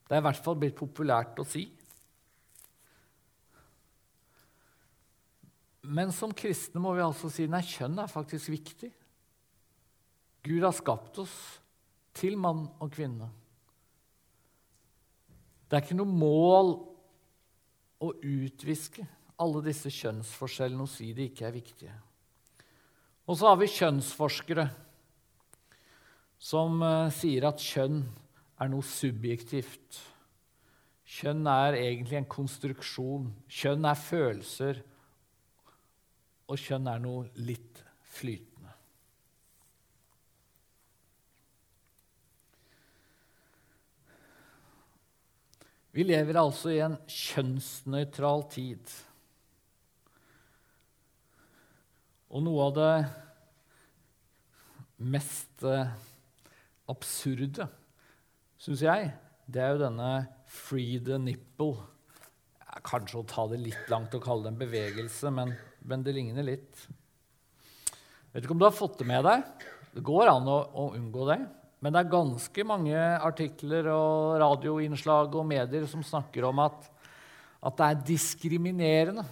Det er i hvert fall blitt populært å si. Men som kristne må vi altså si nei, kjønn er faktisk viktig. Gud har skapt oss til mann og kvinne. Det er ikke noe mål å utviske alle disse kjønnsforskjellene og si de ikke er viktige. Og så har vi kjønnsforskere som uh, sier at kjønn er noe subjektivt. Kjønn er egentlig en konstruksjon. Kjønn er følelser. Og kjønn er noe litt flytende. Vi lever altså i en kjønnsnøytral tid. Og noe av det mest eh, absurde, syns jeg, det er jo denne 'free the nipple'. Kanskje å ta det litt langt å kalle det en bevegelse, men, men det ligner litt. Vet ikke om du har fått det med deg. Det går an å, å unngå det. Men det er ganske mange artikler og radioinnslag og medier som snakker om at, at det er diskriminerende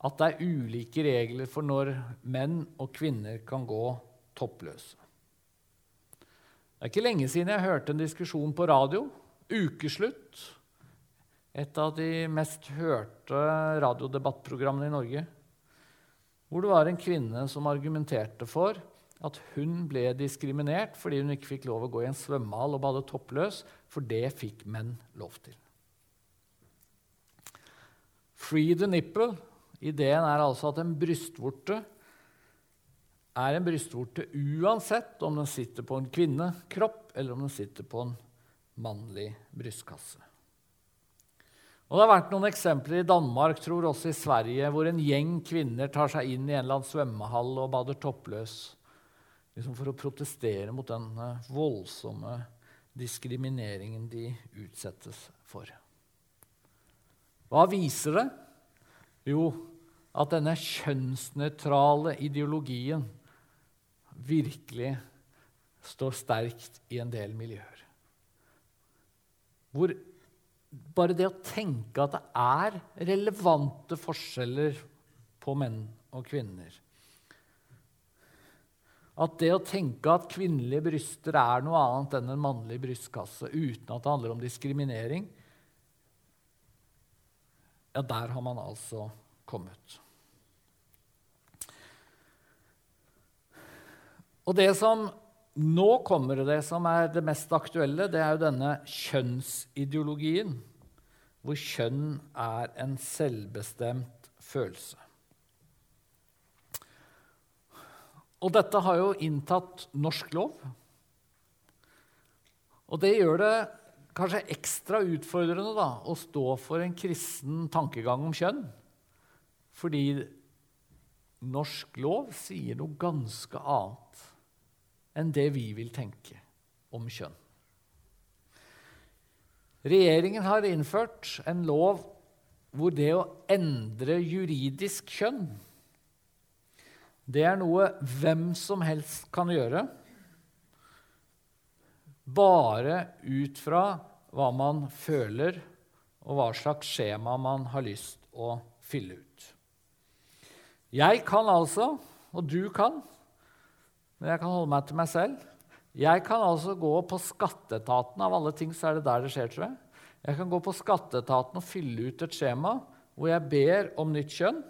at det er ulike regler for når menn og kvinner kan gå toppløse. Det er ikke lenge siden jeg hørte en diskusjon på radio. Ukeslutt. Et av de mest hørte radiodebattprogrammene i Norge. Hvor det var en kvinne som argumenterte for at hun ble diskriminert fordi hun ikke fikk lov å gå i en svømmehall og bade toppløs, for det fikk menn lov til. Free the nipple Ideen er altså at en brystvorte er en brystvorte uansett om den sitter på en kvinnekropp eller om den sitter på en mannlig brystkasse. Og Det har vært noen eksempler i Danmark, tror også i Sverige, hvor en gjeng kvinner tar seg inn i en eller annen svømmehall og bader toppløs liksom for å protestere mot den voldsomme diskrimineringen de utsettes for. Hva viser det? Jo, at denne kjønnsnøytrale ideologien virkelig står sterkt i en del miljøer. Hvor bare det å tenke at det er relevante forskjeller på menn og kvinner At det å tenke at kvinnelige bryster er noe annet enn en mannlig brystkasse uten at det handler om diskriminering Ja, der har man altså kommet. Og det som nå kommer, det som er det mest aktuelle, det er jo denne kjønnsideologien, hvor kjønn er en selvbestemt følelse. Og dette har jo inntatt norsk lov. Og det gjør det kanskje ekstra utfordrende da, å stå for en kristen tankegang om kjønn. Fordi norsk lov sier noe ganske annet enn det vi vil tenke om kjønn. Regjeringen har innført en lov hvor det å endre juridisk kjønn det er noe hvem som helst kan gjøre, bare ut fra hva man føler, og hva slags skjema man har lyst å fylle ut. Jeg kan altså, og du kan, men jeg kan holde meg til meg selv Jeg kan altså gå på skatteetaten, av alle ting så er det der det skjer, tror jeg. Jeg kan gå på skatteetaten og fylle ut et skjema hvor jeg ber om nytt kjønn.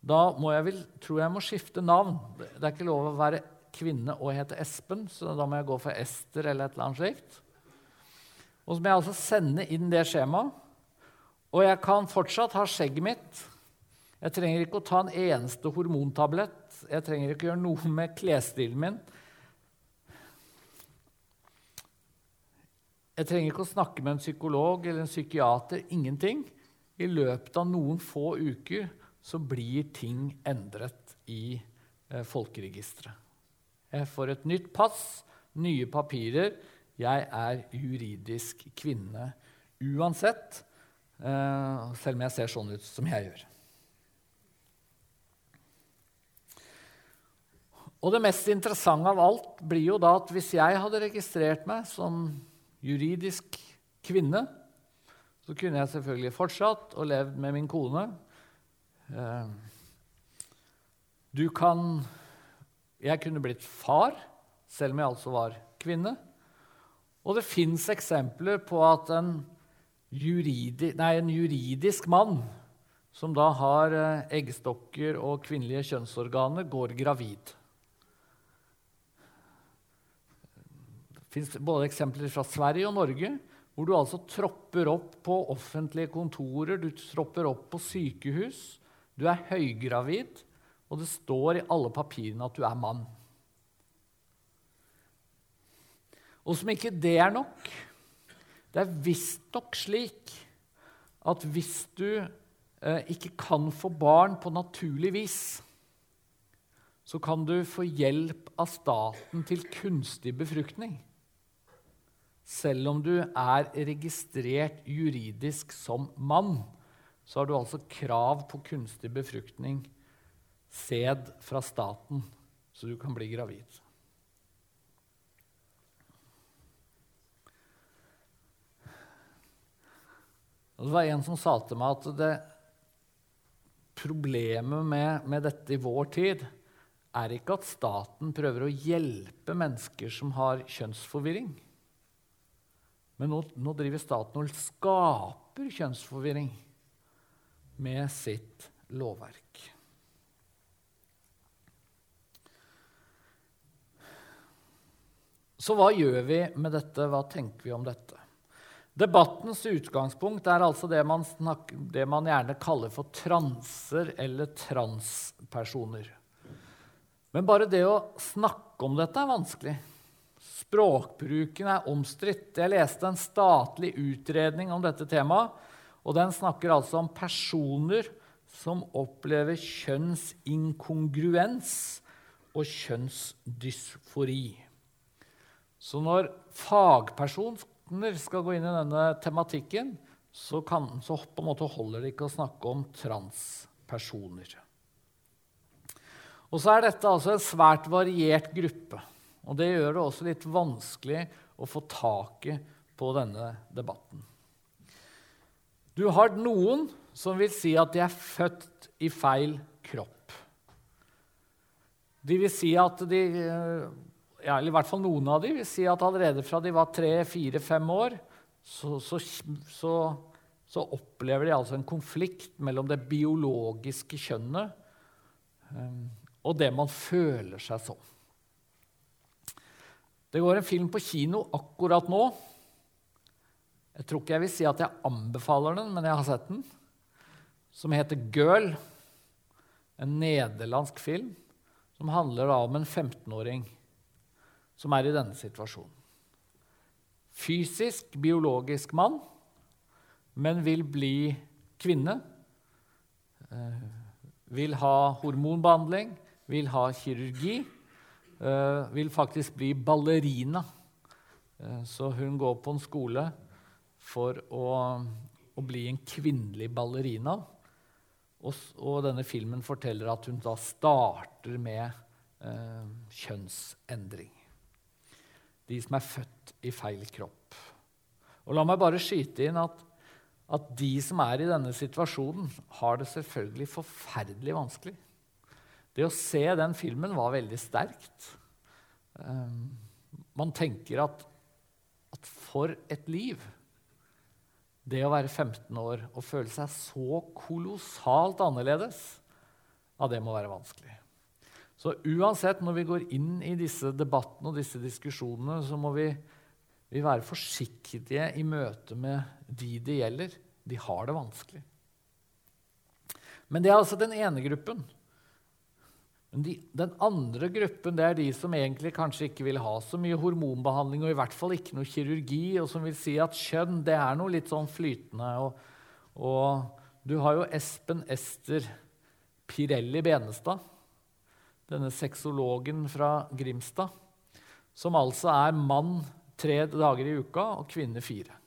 Da må jeg vel, tror jeg må skifte navn. Det er ikke lov å være kvinne og hete Espen, så da må jeg gå for Ester eller et eller annet slikt. Og så må jeg altså sende inn det skjemaet. Og jeg kan fortsatt ha skjegget mitt. Jeg trenger ikke å ta en eneste hormontablett. Jeg trenger ikke å gjøre noe med klesstilen min. Jeg trenger ikke å snakke med en psykolog eller en psykiater. Ingenting. I løpet av noen få uker så blir ting endret i eh, folkeregisteret. Jeg får et nytt pass, nye papirer. Jeg er juridisk kvinne uansett, eh, selv om jeg ser sånn ut som jeg gjør. Og det mest interessante av alt blir jo da at hvis jeg hadde registrert meg som juridisk kvinne, så kunne jeg selvfølgelig fortsatt og levd med min kone. Eh, du kan Jeg kunne blitt far, selv om jeg altså var kvinne. Og det fins eksempler på at en, juridi, nei, en juridisk mann som da har eh, eggstokker og kvinnelige kjønnsorganer, går gravid. Det fins både eksempler fra Sverige og Norge hvor du altså tropper opp på offentlige kontorer, du tropper opp på sykehus, du er høygravid, og det står i alle papirene at du er mann. Og som ikke det er nok Det er visstnok slik at hvis du eh, ikke kan få barn på naturlig vis, så kan du få hjelp av staten til kunstig befruktning. Selv om du er registrert juridisk som mann, så har du altså krav på kunstig befruktning sæd fra staten, så du kan bli gravid. Og det var en som sa til meg at det, problemet med, med, dette i vår tid er ikke at staten prøver å hjelpe mennesker som har kjønnsforvirring. Men nå, nå driver staten og skaper kjønnsforvirring med sitt lovverk. Så hva gjør vi med dette? Hva tenker vi om dette? Debattens utgangspunkt er altså det man, snakker, det man gjerne kaller for transer eller transpersoner. Men bare det å snakke om dette er vanskelig. Språkbruken er omstridt. Jeg leste en statlig utredning om dette temaet. Og Den snakker altså om personer som opplever kjønnsinkongruens og kjønnsdysfori. Så når fagpersoner skal gå inn i denne tematikken, så, kan, så på en måte holder det ikke å snakke om transpersoner. Og så er dette altså en svært variert gruppe. Og det gjør det også litt vanskelig å få taket på denne debatten. Du har noen som vil si at de er født i feil kropp. De vil si at de ja, eller i hvert fall noen av dem vil si at allerede fra de var tre, fire, fem år, så, så, så, så, opplever de altså en konflikt mellom det biologiske kjønnet um, og det man føler seg som. Det går en film på kino akkurat nå. Jeg tror ikke jeg vil si at jeg anbefaler den, men jeg har sett den. Som heter 'Girl'. En nederlandsk film som handler om en 15-åring som er i denne situasjonen. Fysisk, biologisk mann, men vil bli kvinne. Eh, vil ha hormonbehandling, vil ha kirurgi. Eh, vil faktisk bli ballerina. Eh, så hun går på en skole for å, å bli en kvinnelig ballerina. Og, og, denne filmen forteller at hun da starter med eh, kjønnsendring. De som er født i feil kropp. Og la meg bare skyte inn at, at de som er i denne situasjonen, har det selvfølgelig forferdelig vanskelig. Det å se den filmen var veldig sterkt. Eh, man tenker at, at for et liv! Det å være 15 år og føle seg så kolossalt annerledes, ja, det må være vanskelig. Så uansett, når vi går inn i disse debattene og disse diskusjonene, så må vi, vi være forsiktige i møte med de det gjelder. De har det vanskelig. Men det er altså den ene gruppen. Men de, den andre gruppen det er de som egentlig kanskje ikke vil ha så mye hormonbehandling, og i hvert fall ikke noe kirurgi, og som vil si at kjønn det er noe litt sånn flytende. Og, og du har jo Espen Ester Pirelli Benestad, denne sexologen fra Grimstad, som altså er mann tre dager i uka og kvinne fire.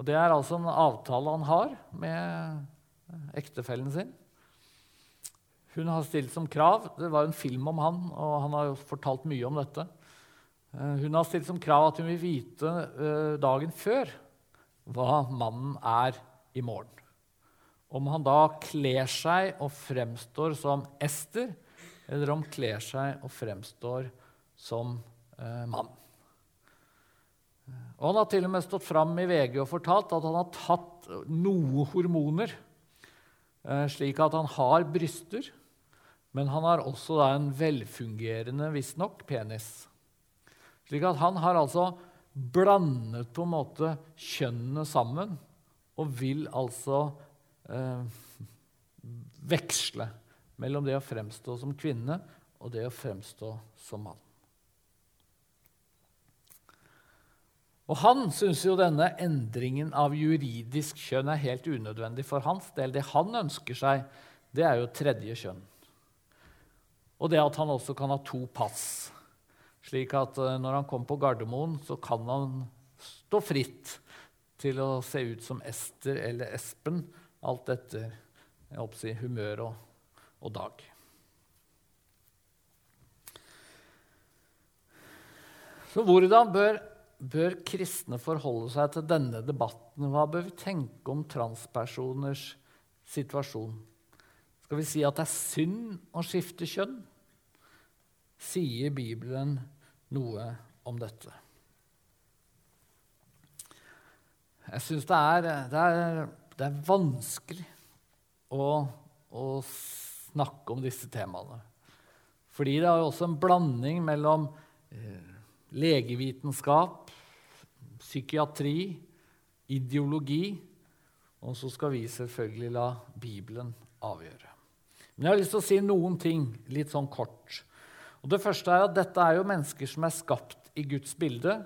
Og Det er altså en avtale han har med ektefellen sin. Hun har stilt som krav Det var en film om han, og han har jo fortalt mye om dette. Eh, hun har stilt som krav at hun vil vite eh, dagen før hva mannen er i morgen. Om han da kler seg og fremstår som Ester, eller om kler seg og fremstår som eh, mann. Og Han har til og med stått fram i VG og fortalt at han har tatt noe hormoner, eh, slik at han har bryster. Men han har også da en velfungerende, visstnok, penis. Slik at han har altså blandet på en måte kjønnene sammen og vil altså eh, veksle mellom det å fremstå som kvinne og det å fremstå som mann. Og Han syns jo denne endringen av juridisk kjønn er helt unødvendig for hans del. Det han ønsker seg, det er jo tredje kjønn. Og det at han også kan ha to pass. Slik at eh, når han kommer på Gardermoen, så kan han stå fritt til å se ut som Ester eller Espen, alt etter si, humør og, og dag. Så hvordan bør, bør, kristne forholde seg til denne debatten? Hva bør vi tenke om transpersoners situasjon? Skal vi si at det er synd å skifte kjønn? Sier Bibelen noe om dette. Jeg syns det, det, det, er vanskelig å, å, snakke om disse temaene. Fordi det er også en blanding mellom eh, legevitenskap, psykiatri, ideologi, og så skal vi selvfølgelig la Bibelen avgjøre. Men jeg har lyst til å si noen ting litt sånn kort og det første er at Dette er jo mennesker som er skapt i Guds bilde,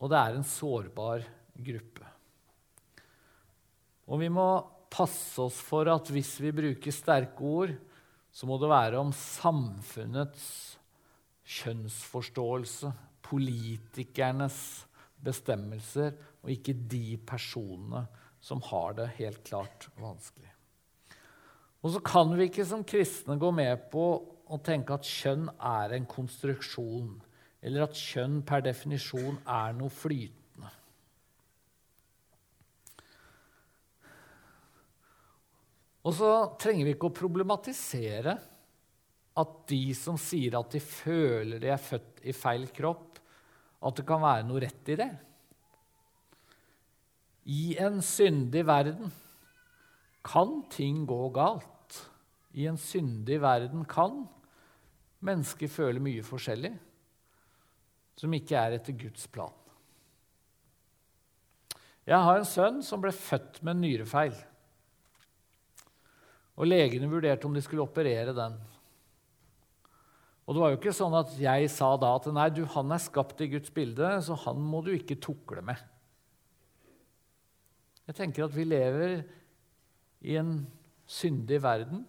og det er en sårbar gruppe. Og vi må passe oss for at hvis vi bruker sterke ord, så må det være om samfunnets kjønnsforståelse, politikernes bestemmelser, og ikke de personene som har det helt klart vanskelig. Og så kan vi ikke som kristne gå med på å tenke at kjønn er en konstruksjon, eller at kjønn per definisjon er noe flytende. Og så trenger vi ikke å problematisere at de som sier at de føler de er født i feil kropp, at det kan være noe rett i det. I en syndig verden kan ting gå galt. I en syndig verden kan mennesker føler mye forskjellig. som ikke er etter Guds plan. Jeg har en sønn som ble født med en nyrefeil. Og legene vurderte om de skulle operere den. Og det var jo ikke sånn at jeg sa da at nei, du, han er skapt i Guds bilde, så han må du ikke tukle med. Jeg tenker at vi lever i en syndig verden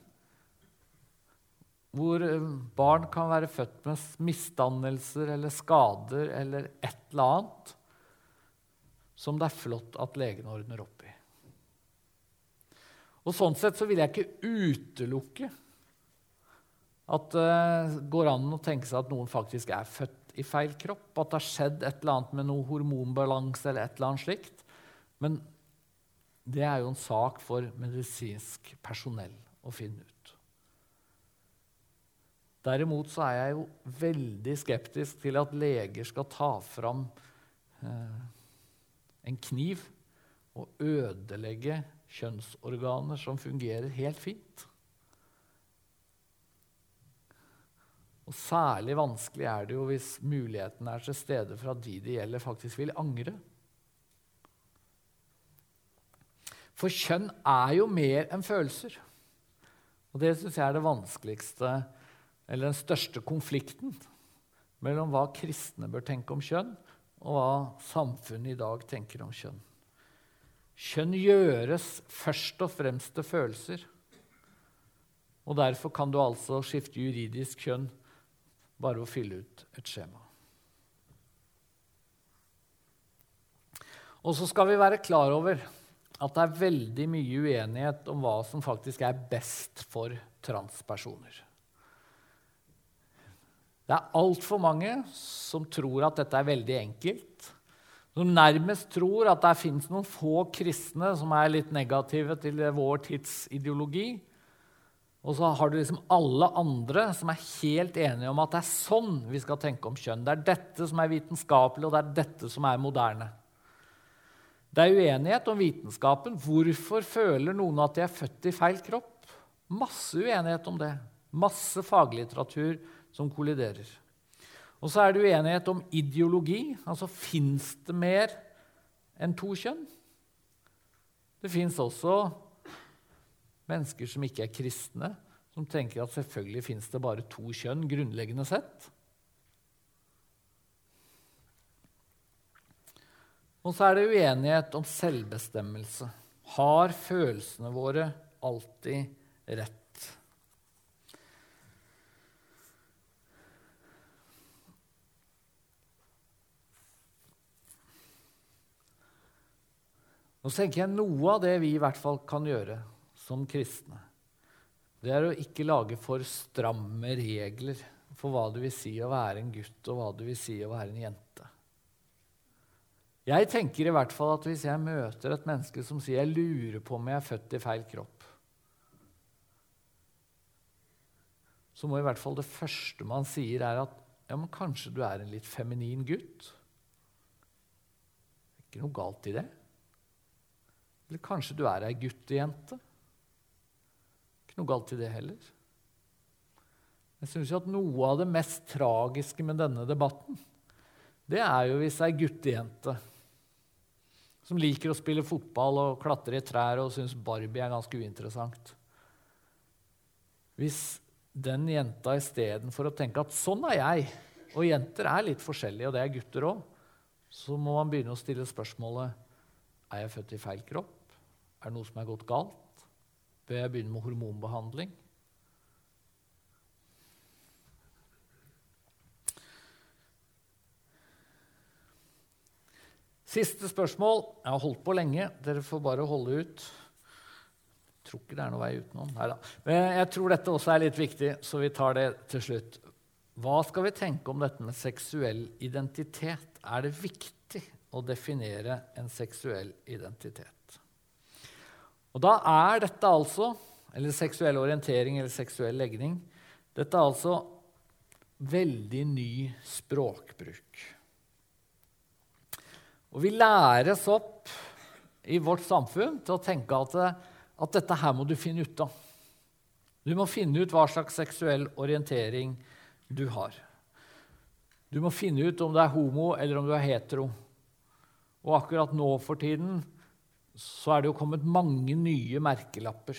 hvor eh, barn kan være født med misdannelser eller skader eller et eller annet som det er flott at legen ordner opp i. Og Sånn sett så vil jeg ikke utelukke at det uh, går an å tenke seg at noen faktisk er født i feil kropp. At det har skjedd et eller annet med noe hormonbalanse eller et eller annet slikt. Men det er jo en sak for medisinsk personell å finne ut. Derimot så er jeg jo veldig skeptisk til at leger skal ta fram eh, en kniv og ødelegge kjønnsorganer som fungerer helt fint. Og Særlig vanskelig er det jo hvis muligheten er til stede for at de det gjelder, faktisk vil angre. For kjønn er jo mer enn følelser. Og det syns jeg er det vanskeligste, eller den største konflikten mellom hva kristne bør tenke om kjønn, og hva samfunnet i dag tenker om kjønn. Kjønn gjøres først og fremst til følelser. Og Derfor kan du altså skifte juridisk kjønn bare ved å fylle ut et skjema. Og så skal vi være klar over at det er veldig mye uenighet om hva som faktisk er best for transpersoner. Det er altfor mange som tror at dette er veldig enkelt. Som nærmest tror at det finnes noen få kristne som er litt negative til vår tids ideologi. Og så har du liksom alle andre som er helt enige om at det er sånn vi skal tenke om kjønn. Det er dette som er vitenskapelig, og det er dette som er moderne. Det er uenighet om vitenskapen. Hvorfor føler noen at de er født i feil kropp? Masse uenighet om det. Masse faglitteratur som kolliderer. Og så er det uenighet om ideologi. Altså fins det mer enn to kjønn? Det fins også mennesker som ikke er kristne, som tenker at selvfølgelig fins det bare to kjønn grunnleggende sett. Og så er det uenighet om selvbestemmelse. Har følelsene våre alltid rett? Nå tenker jeg Noe av det vi i hvert fall kan gjøre som kristne, det er å ikke lage for stramme regler for hva det vil si å være en gutt, og hva det vil si å være en jente. Jeg tenker i hvert fall at hvis jeg møter et menneske som sier jeg lurer på om jeg er født i feil kropp, så må i hvert fall det første man sier, er at ja, men kanskje du er en litt feminin gutt. Det er ikke noe galt i det. Eller kanskje du er ei guttejente. Ikke noe galt i det heller. Jeg syns at noe av det mest tragiske med denne debatten, det er jo hvis ei guttejente som liker å spille fotball og klatre i trær og syns Barbie er ganske uinteressant. Hvis den jenta istedenfor å tenke at sånn er jeg, og jenter er litt forskjellige, og det er gutter òg, så må man begynne å stille spørsmålet er jeg født i feil kropp. Er det noe som er gått galt? Bør jeg begynne med hormonbehandling? Siste spørsmål. Jeg har holdt på lenge. Dere får bare holde ut. Jeg tror ikke det er noe vei utenom. Neida. Jeg tror dette også er litt viktig, så vi tar det til slutt. Hva skal vi tenke om dette med seksuell identitet? Er det viktig å definere en seksuell identitet? Og da er dette altså, eller seksuell orientering eller seksuell legning, dette er altså veldig ny språkbruk. Og vi læres opp i vårt samfunn til å tenke at, at dette her må du finne ut av. Du må finne ut hva slags seksuell orientering du har. Du må finne ut om du er homo eller om du er hetero. Og akkurat nå for tiden så er det jo kommet mange nye merkelapper.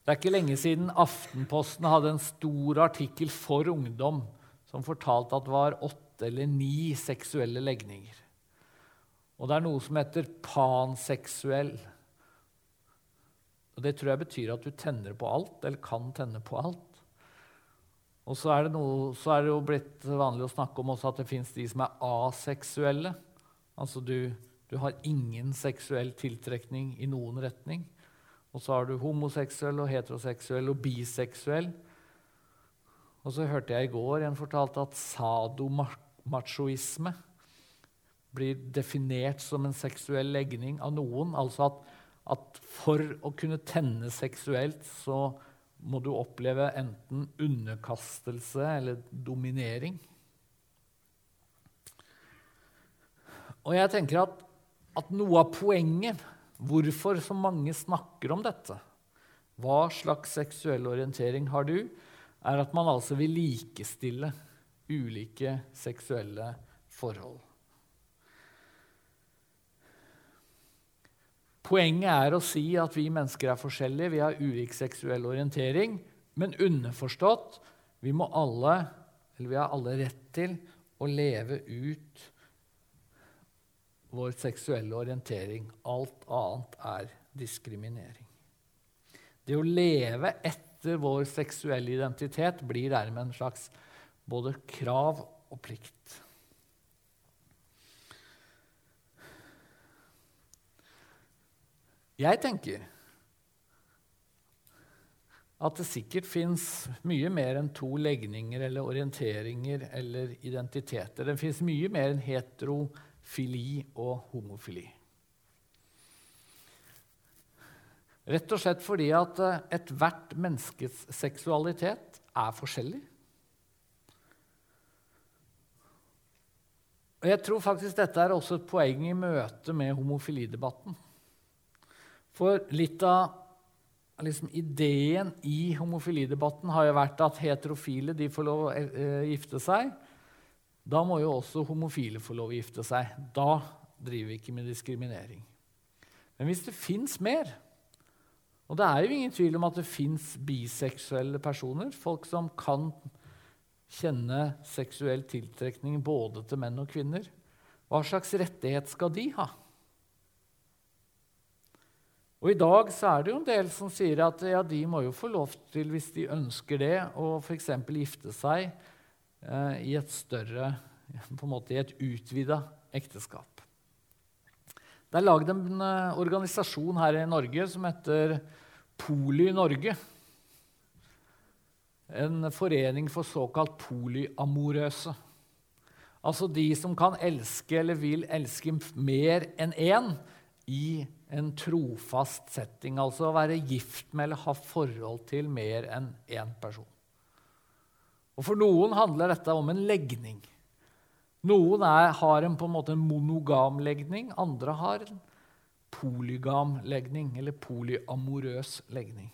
Det er ikke lenge siden Aftenposten hadde en stor artikkel for ungdom som fortalte at det var åtte eller ni seksuelle legninger. Og det er noe som heter panseksuell. Og Det tror jeg betyr at du tenner på alt, eller kan tenne på alt. Og så er, noe, så er det jo blitt vanlig å snakke om at det fins de som er aseksuelle. Altså du, du har ingen seksuell tiltrekning i noen retning. Og så har du homoseksuell og heteroseksuell og biseksuell. Og så hørte jeg i går en fortalte at sadomachoisme blir definert som en seksuell legning av noen. Altså at, at for å kunne tenne seksuelt så må du oppleve enten underkastelse eller dominering. Og jeg tenker at, at noe av poenget, hvorfor så mange snakker om dette, hva slags seksuell orientering har du, er at man altså vil likestille ulike seksuelle forhold. Poenget er å si at vi mennesker er forskjellige, vi har ulik seksuell orientering, men underforstått vi, må alle, eller vi har alle rett til å leve ut vår seksuelle orientering. Alt annet er diskriminering. Det å leve etter vår seksuelle identitet blir dermed en slags både krav og plikt. Jeg tenker at det sikkert fins mye mer enn to legninger eller orienteringer eller identiteter. Det fins mye mer enn heterofili og homofili. Rett og slett fordi at eh, ethvert menneskes seksualitet er forskjellig. Og Jeg tror faktisk dette er også et poeng i møte med homofilidebatten. For litt av liksom, ideen i homofilidebatten har jo vært at heterofile får lov å eh, gifte seg. Da må jo også homofile få lov å gifte seg. Da driver vi ikke med diskriminering. Men hvis det fins mer Og det er jo ingen tvil om at det fins biseksuelle personer, folk som kan kjenne seksuell tiltrekning både til menn og kvinner. Hva slags rettighet skal de ha? Og I dag så er det jo en del som sier at ja, de må jo få lov til, hvis de ønsker det, å f.eks. gifte seg i et større på en måte i et utvida ekteskap. Det er lagd en uh, organisasjon her i Norge som heter Poly Norge. En forening for såkalt polyamorøse. Altså de som kan elske eller vil elske mer enn én i en trofast setting, altså å være gift med eller ha forhold til mer enn én person. Og For noen handler dette om en legning. Noen er, har en, på en måte en monogam legning, andre har en polygam legning, eller polyamorøs legning.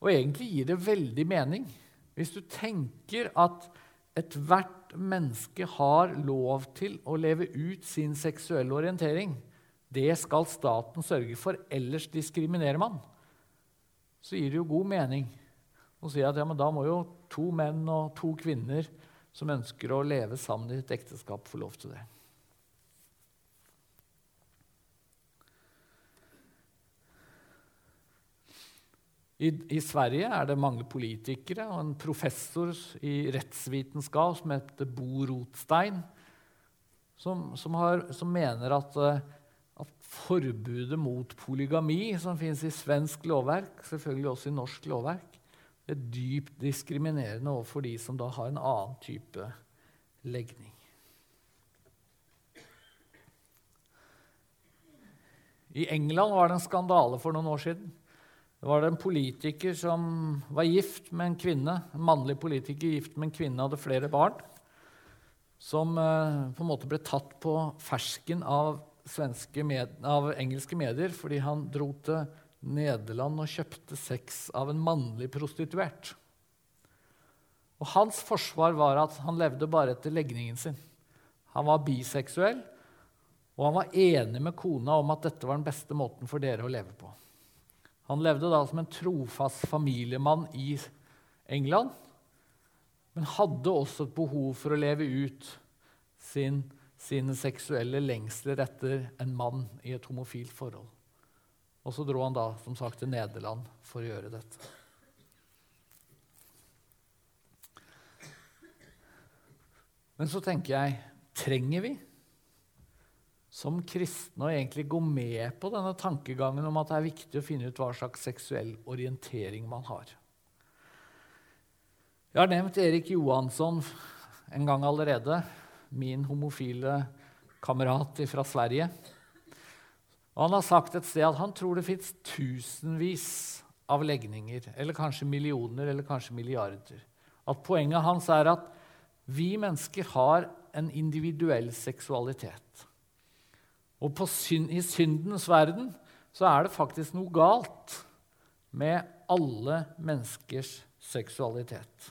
Og egentlig gir det veldig mening hvis du tenker at ethvert menneske har lov til å leve ut sin seksuelle orientering. Det skal staten sørge for, ellers diskriminerer man. Så gir det jo god mening å si at ja, da må jo to menn og to kvinner som ønsker å leve sammen i et ekteskap, får lov til det. I, I, Sverige er det mange politikere og en professor i rettsvitenskap som heter Bo Rotstein, som, som, har, som mener at uh, at forbudet mot polygami som finnes i svensk lovverk, selvfølgelig også i norsk lovverk, er dypt diskriminerende overfor de som da har en annen type legning. I England var det en skandale for noen år siden. Det var det en politiker som var gift med en kvinne, en mannlig politiker gift med en kvinne hadde flere barn, som eh, på en måte ble tatt på fersken av med, av engelske medier fordi han dro til Nederland og kjøpte sex av en mannlig prostituert. Og hans forsvar var at han levde bare etter legningen sin. Han var biseksuell, og han var enig med kona om at dette var den beste måten for dere å leve på. Han levde da som en trofast familiemann i England, men hadde også et behov for å leve ut sin, sine seksuelle lengsler etter en mann i et homofilt forhold. Og så dro han da som sagt til Nederland for å gjøre dette. Men så tenker jeg trenger vi som kristne å egentlig gå med på denne tankegangen om at det er viktig å finne ut hva slags seksuell orientering man har. Jeg har nevnt Erik Johansson en gang allerede, min homofile kamerat fra Sverige. Og han har sagt et sted at han tror det fins tusenvis av legninger, eller kanskje millioner, eller kanskje milliarder. At poenget hans er at vi mennesker har en individuell seksualitet. Og synd, i syndens verden så er det faktisk noe galt med alle menneskers seksualitet.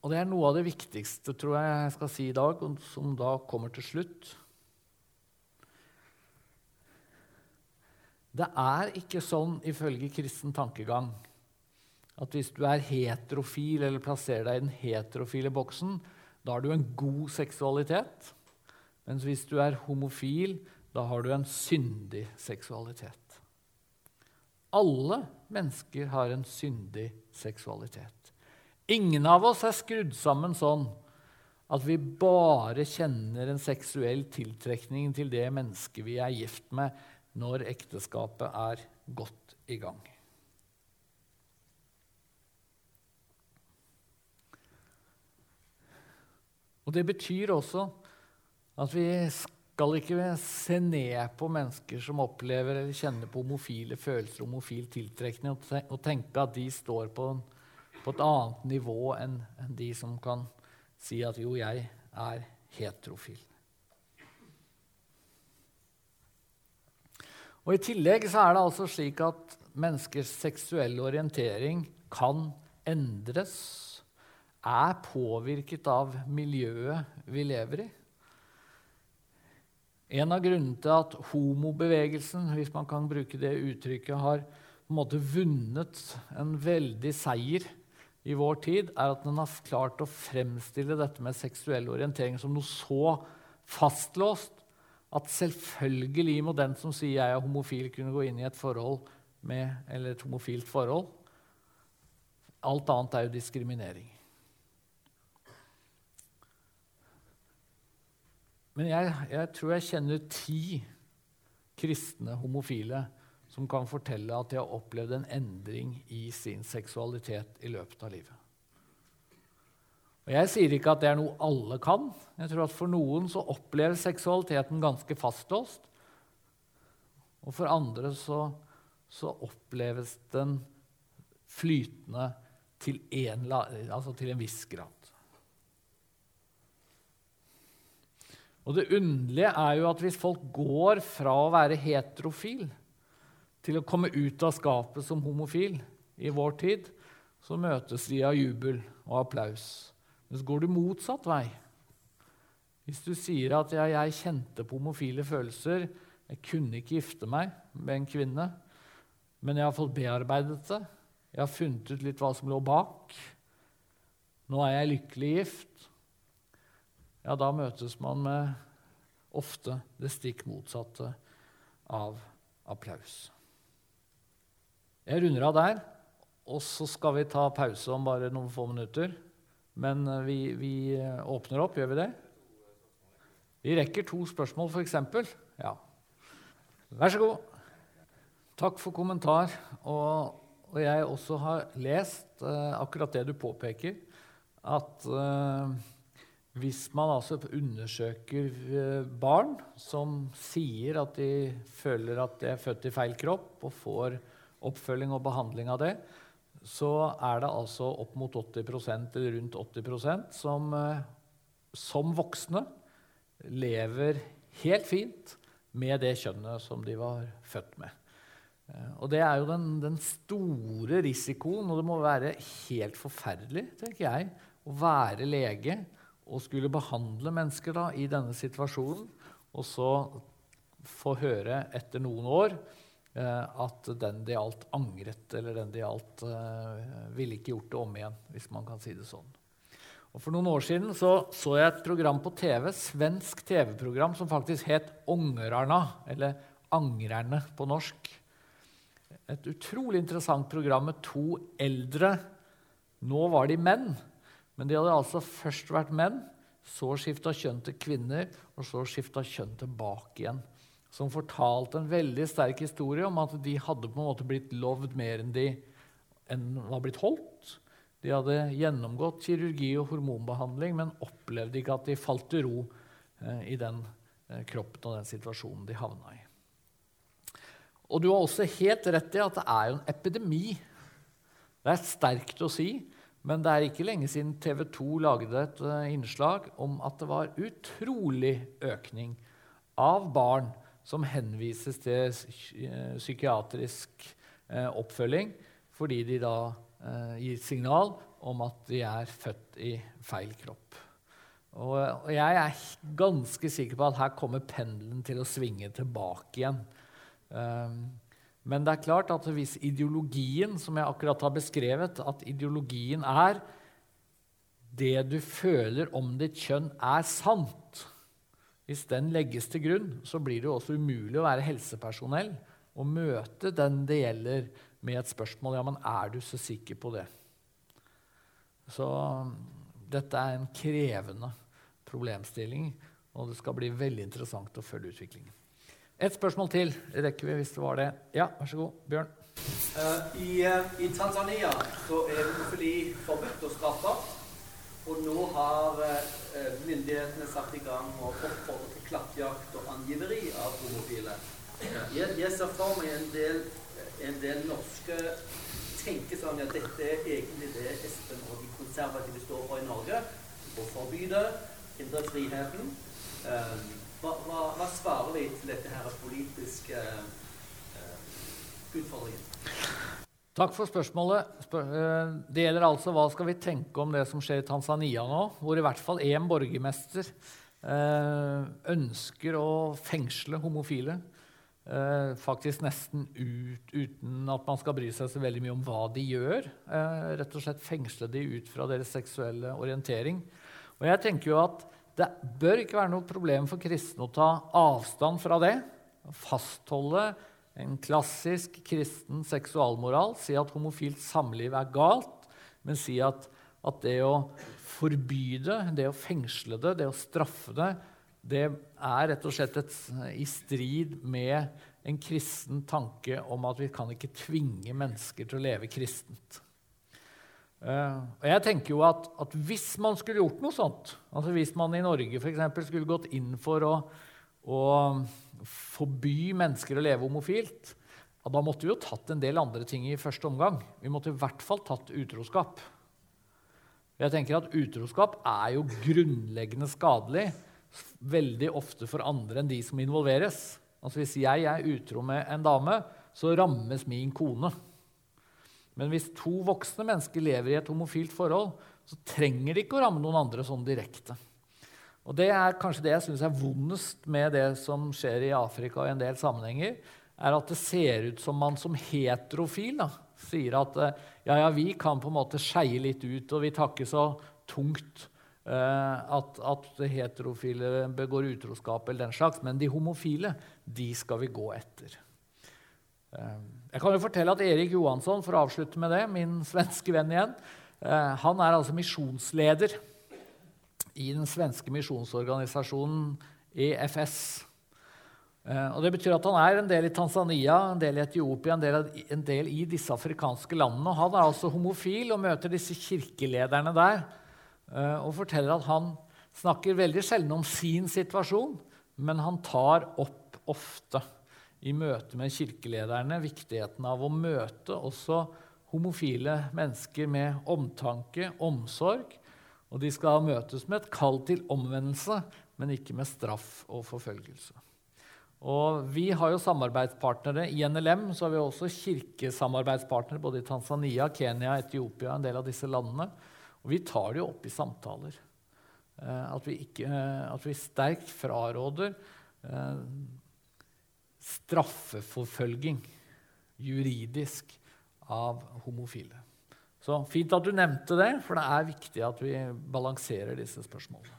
Og det er noe av det viktigste tror jeg jeg skal si i dag, som da kommer til slutt. Det er ikke sånn ifølge kristen tankegang at hvis du er heterofil eller plasserer deg i den heterofile boksen, da har du en god seksualitet. Mens hvis du er homofil, da har du en syndig seksualitet. Alle mennesker har en syndig seksualitet. Ingen av oss er skrudd sammen sånn at vi bare kjenner en seksuell tiltrekning til det mennesket vi er gift med, når ekteskapet er godt i gang. Og Det betyr også at vi skal ikke se ned på mennesker som opplever eller kjenner på homofile følelser, homofil tiltrekning, og tenke at de står på, på et annet nivå enn de som kan si at 'jo, jeg er heterofil'. Og I tillegg så er det altså slik at menneskers seksuelle orientering kan endres er påvirket av miljøet vi lever i. En av grunnene til at homobevegelsen hvis man kan bruke det uttrykket, har på en måte vunnet en veldig seier i vår tid, er at den har klart å fremstille dette med seksuell orientering som noe så fastlåst at selvfølgelig må den som sier jeg er homofil, kunne gå inn i et forhold med, eller et homofilt forhold. Alt annet er jo diskriminering. Men jeg, jeg, tror jeg kjenner ti kristne homofile som kan fortelle at de har opplevd en endring i sin seksualitet i løpet av livet. Og Jeg sier ikke at det er noe alle kan. Jeg tror at For noen så oppleves seksualiteten ganske fastlåst. Og for andre så, så oppleves den flytende til en, altså til en viss grad. Og det underlige er jo at hvis folk går fra å være heterofil til å komme ut av skapet som homofil i vår tid, så møtes de av jubel og applaus. Men så går du motsatt vei. Hvis du sier at ja, 'jeg kjente på homofile følelser', 'jeg kunne ikke gifte meg med en kvinne', men jeg har fått bearbeidet det, jeg har funnet ut litt hva som lå bak, nå er jeg lykkelig gift', ja, da møtes man med ofte det stikk motsatte av applaus. Jeg runder av der, og så skal vi ta pause om bare noen få minutter. Men eh, vi, vi eh, åpner opp, gjør vi det? Vi rekker to spørsmål, f.eks. Ja. Vær så god. Takk for kommentar. Og, og jeg også har lest eh, akkurat det du påpeker, at eh, hvis man altså undersøker eh, barn som sier at de føler at de er født i feil kropp, og får oppfølging og behandling av det, så er det altså opp mot 80% eller rundt 80% som eh, som voksne lever helt fint med det kjønnet som de var født med. Eh, og det er jo den, den, store risikoen, og det må være helt forferdelig, tenker jeg, å være lege og skulle behandle mennesker da, i denne situasjonen, og så få høre etter noen år at den det gjaldt, angret, eller den det gjaldt, eh, ville ikke gjort det om igjen, hvis man kan si det sånn. Og For noen år siden så, så jeg et program på TV, svensk TV-program som faktisk het Ångerarna, eller Angrerne på norsk. Et utrolig interessant program med to eldre Nå var de menn, men de hadde altså først vært menn, så skifta kjønn til kvinner, og så skifta kjønn tilbake igjen. Som fortalte en veldig sterk historie om at de hadde på en måte blitt lovd mer enn de enn var blitt holdt. De hadde gjennomgått kirurgi og hormonbehandling, men opplevde ikke at de falt til ro eh, i den eh, kroppen og den situasjonen de havna i. Og du har også helt rett i at det er jo en epidemi. Det er sterkt å si, men det er ikke lenge siden TV 2 lagde et eh, innslag om at det var utrolig økning av barn som henvises til psykiatrisk oppfølging fordi de da eh, gir signal om at de er født i feil kropp. Og, jeg er ganske sikker på at her kommer pendelen til å svinge tilbake igjen. Men det er klart at hvis ideologien, som jeg akkurat har beskrevet, at ideologien er det du føler om ditt kjønn, er sant Hvis den legges til grunn, så blir det jo også umulig å være helsepersonell og møte den det gjelder, med et spørsmål ja, men er du så sikker på det. Så dette er en krevende problemstilling, og det skal bli veldig interessant å følge utviklingen. Et spørsmål til rekker vi hvis det var det. Ja, vær så god, Bjørn. Uh, i, uh, I, Tanzania så er homofili forbudt og straffa. Og nå har uh, myndighetene satt i gang og oppfordret til klappjakt og angiveri av homofile. Jeg, jeg ser for meg en del en del norske tenker sånn at dette er egentlig det Espen og de konservative står for i Norge. Å forby det, hindre friheten. Ehm, hva, hva, hva, svarer vi til dette her politiske utfordringen? Takk for spørsmålet. Eh, det gjelder altså hva skal vi tenke om det som skjer i Tanzania nå, hvor i hvert fall én borgermester eh, ønsker å fengsle homofile. Eh, faktisk nesten ut, uten at man skal bry seg så veldig mye om hva de gjør. Rett og slett fengsle de ut fra deres seksuelle orientering. Og jeg tenker jo at Det bør ikke være noe problem for kristne å ta avstand fra det. Fastholde en klassisk kristen seksualmoral. sier at homofilt samliv er galt, men sier at, at det å forby det, det å fengsle det, det å straffe det, det er rett og slett et, i strid med en kristen tanke om at vi kan ikke tvinge mennesker til å leve kristent. Uh, og jeg tenker jo at, at, Hvis man skulle gjort noe sånt, altså hvis man i Norge eksempel, skulle gått inn for å, å forby mennesker å leve homofilt, ja, da måtte vi jo tatt en del andre ting i første omgang. Vi måtte i hvert fall tatt utroskap. Jeg tenker at Utroskap er jo grunnleggende skadelig veldig ofte for andre enn de som involveres. Altså Hvis jeg er utro med en dame, så rammes min kone. Men hvis to voksne mennesker lever i et homofilt forhold, så trenger de ikke å ramme noen andre sånn direkte. Og Det er kanskje det jeg syns er vondest med det som skjer i Afrika. i en del sammenhenger, er at det ser ut som man som heterofil da, sier at ja, ja, vi kan på en måte skeie litt ut, og vi tar ikke så tungt Eh, at, at, heterofile begår utroskap eller den slags. Men de homofile, de skal vi gå etter. Eh, jeg kan jo fortelle at Erik Johansson, for å avslutte med det, min svenske venn igjen, eh, han er altså misjonsleder i den svenske misjonsorganisasjonen EFS. Og Det betyr at han er en del i Tanzania, en del i Etiopia, en del, en del i disse afrikanske landene. Og han er altså homofil og møter disse kirkelederne der Eh, og forteller at han snakker veldig sjelden om sin situasjon, men han tar opp ofte i møte med kirkelederne viktigheten av å møte også homofile mennesker med omtanke, omsorg. Og de skal møtes med et kall til omvendelse, men ikke med straff og forfølgelse. Og vi har jo samarbeidspartnere. I NLM så har vi også kirkesamarbeidspartnere både i Tanzania, Kenya, Etiopia, en del av disse landene. Og vi tar det jo opp i samtaler. Eh, at vi, ikke, eh, at vi sterkt fraråder eh, straffeforfølging juridisk av homofile. Så fint at du nevnte det, for det er viktig at vi balanserer disse spørsmålene.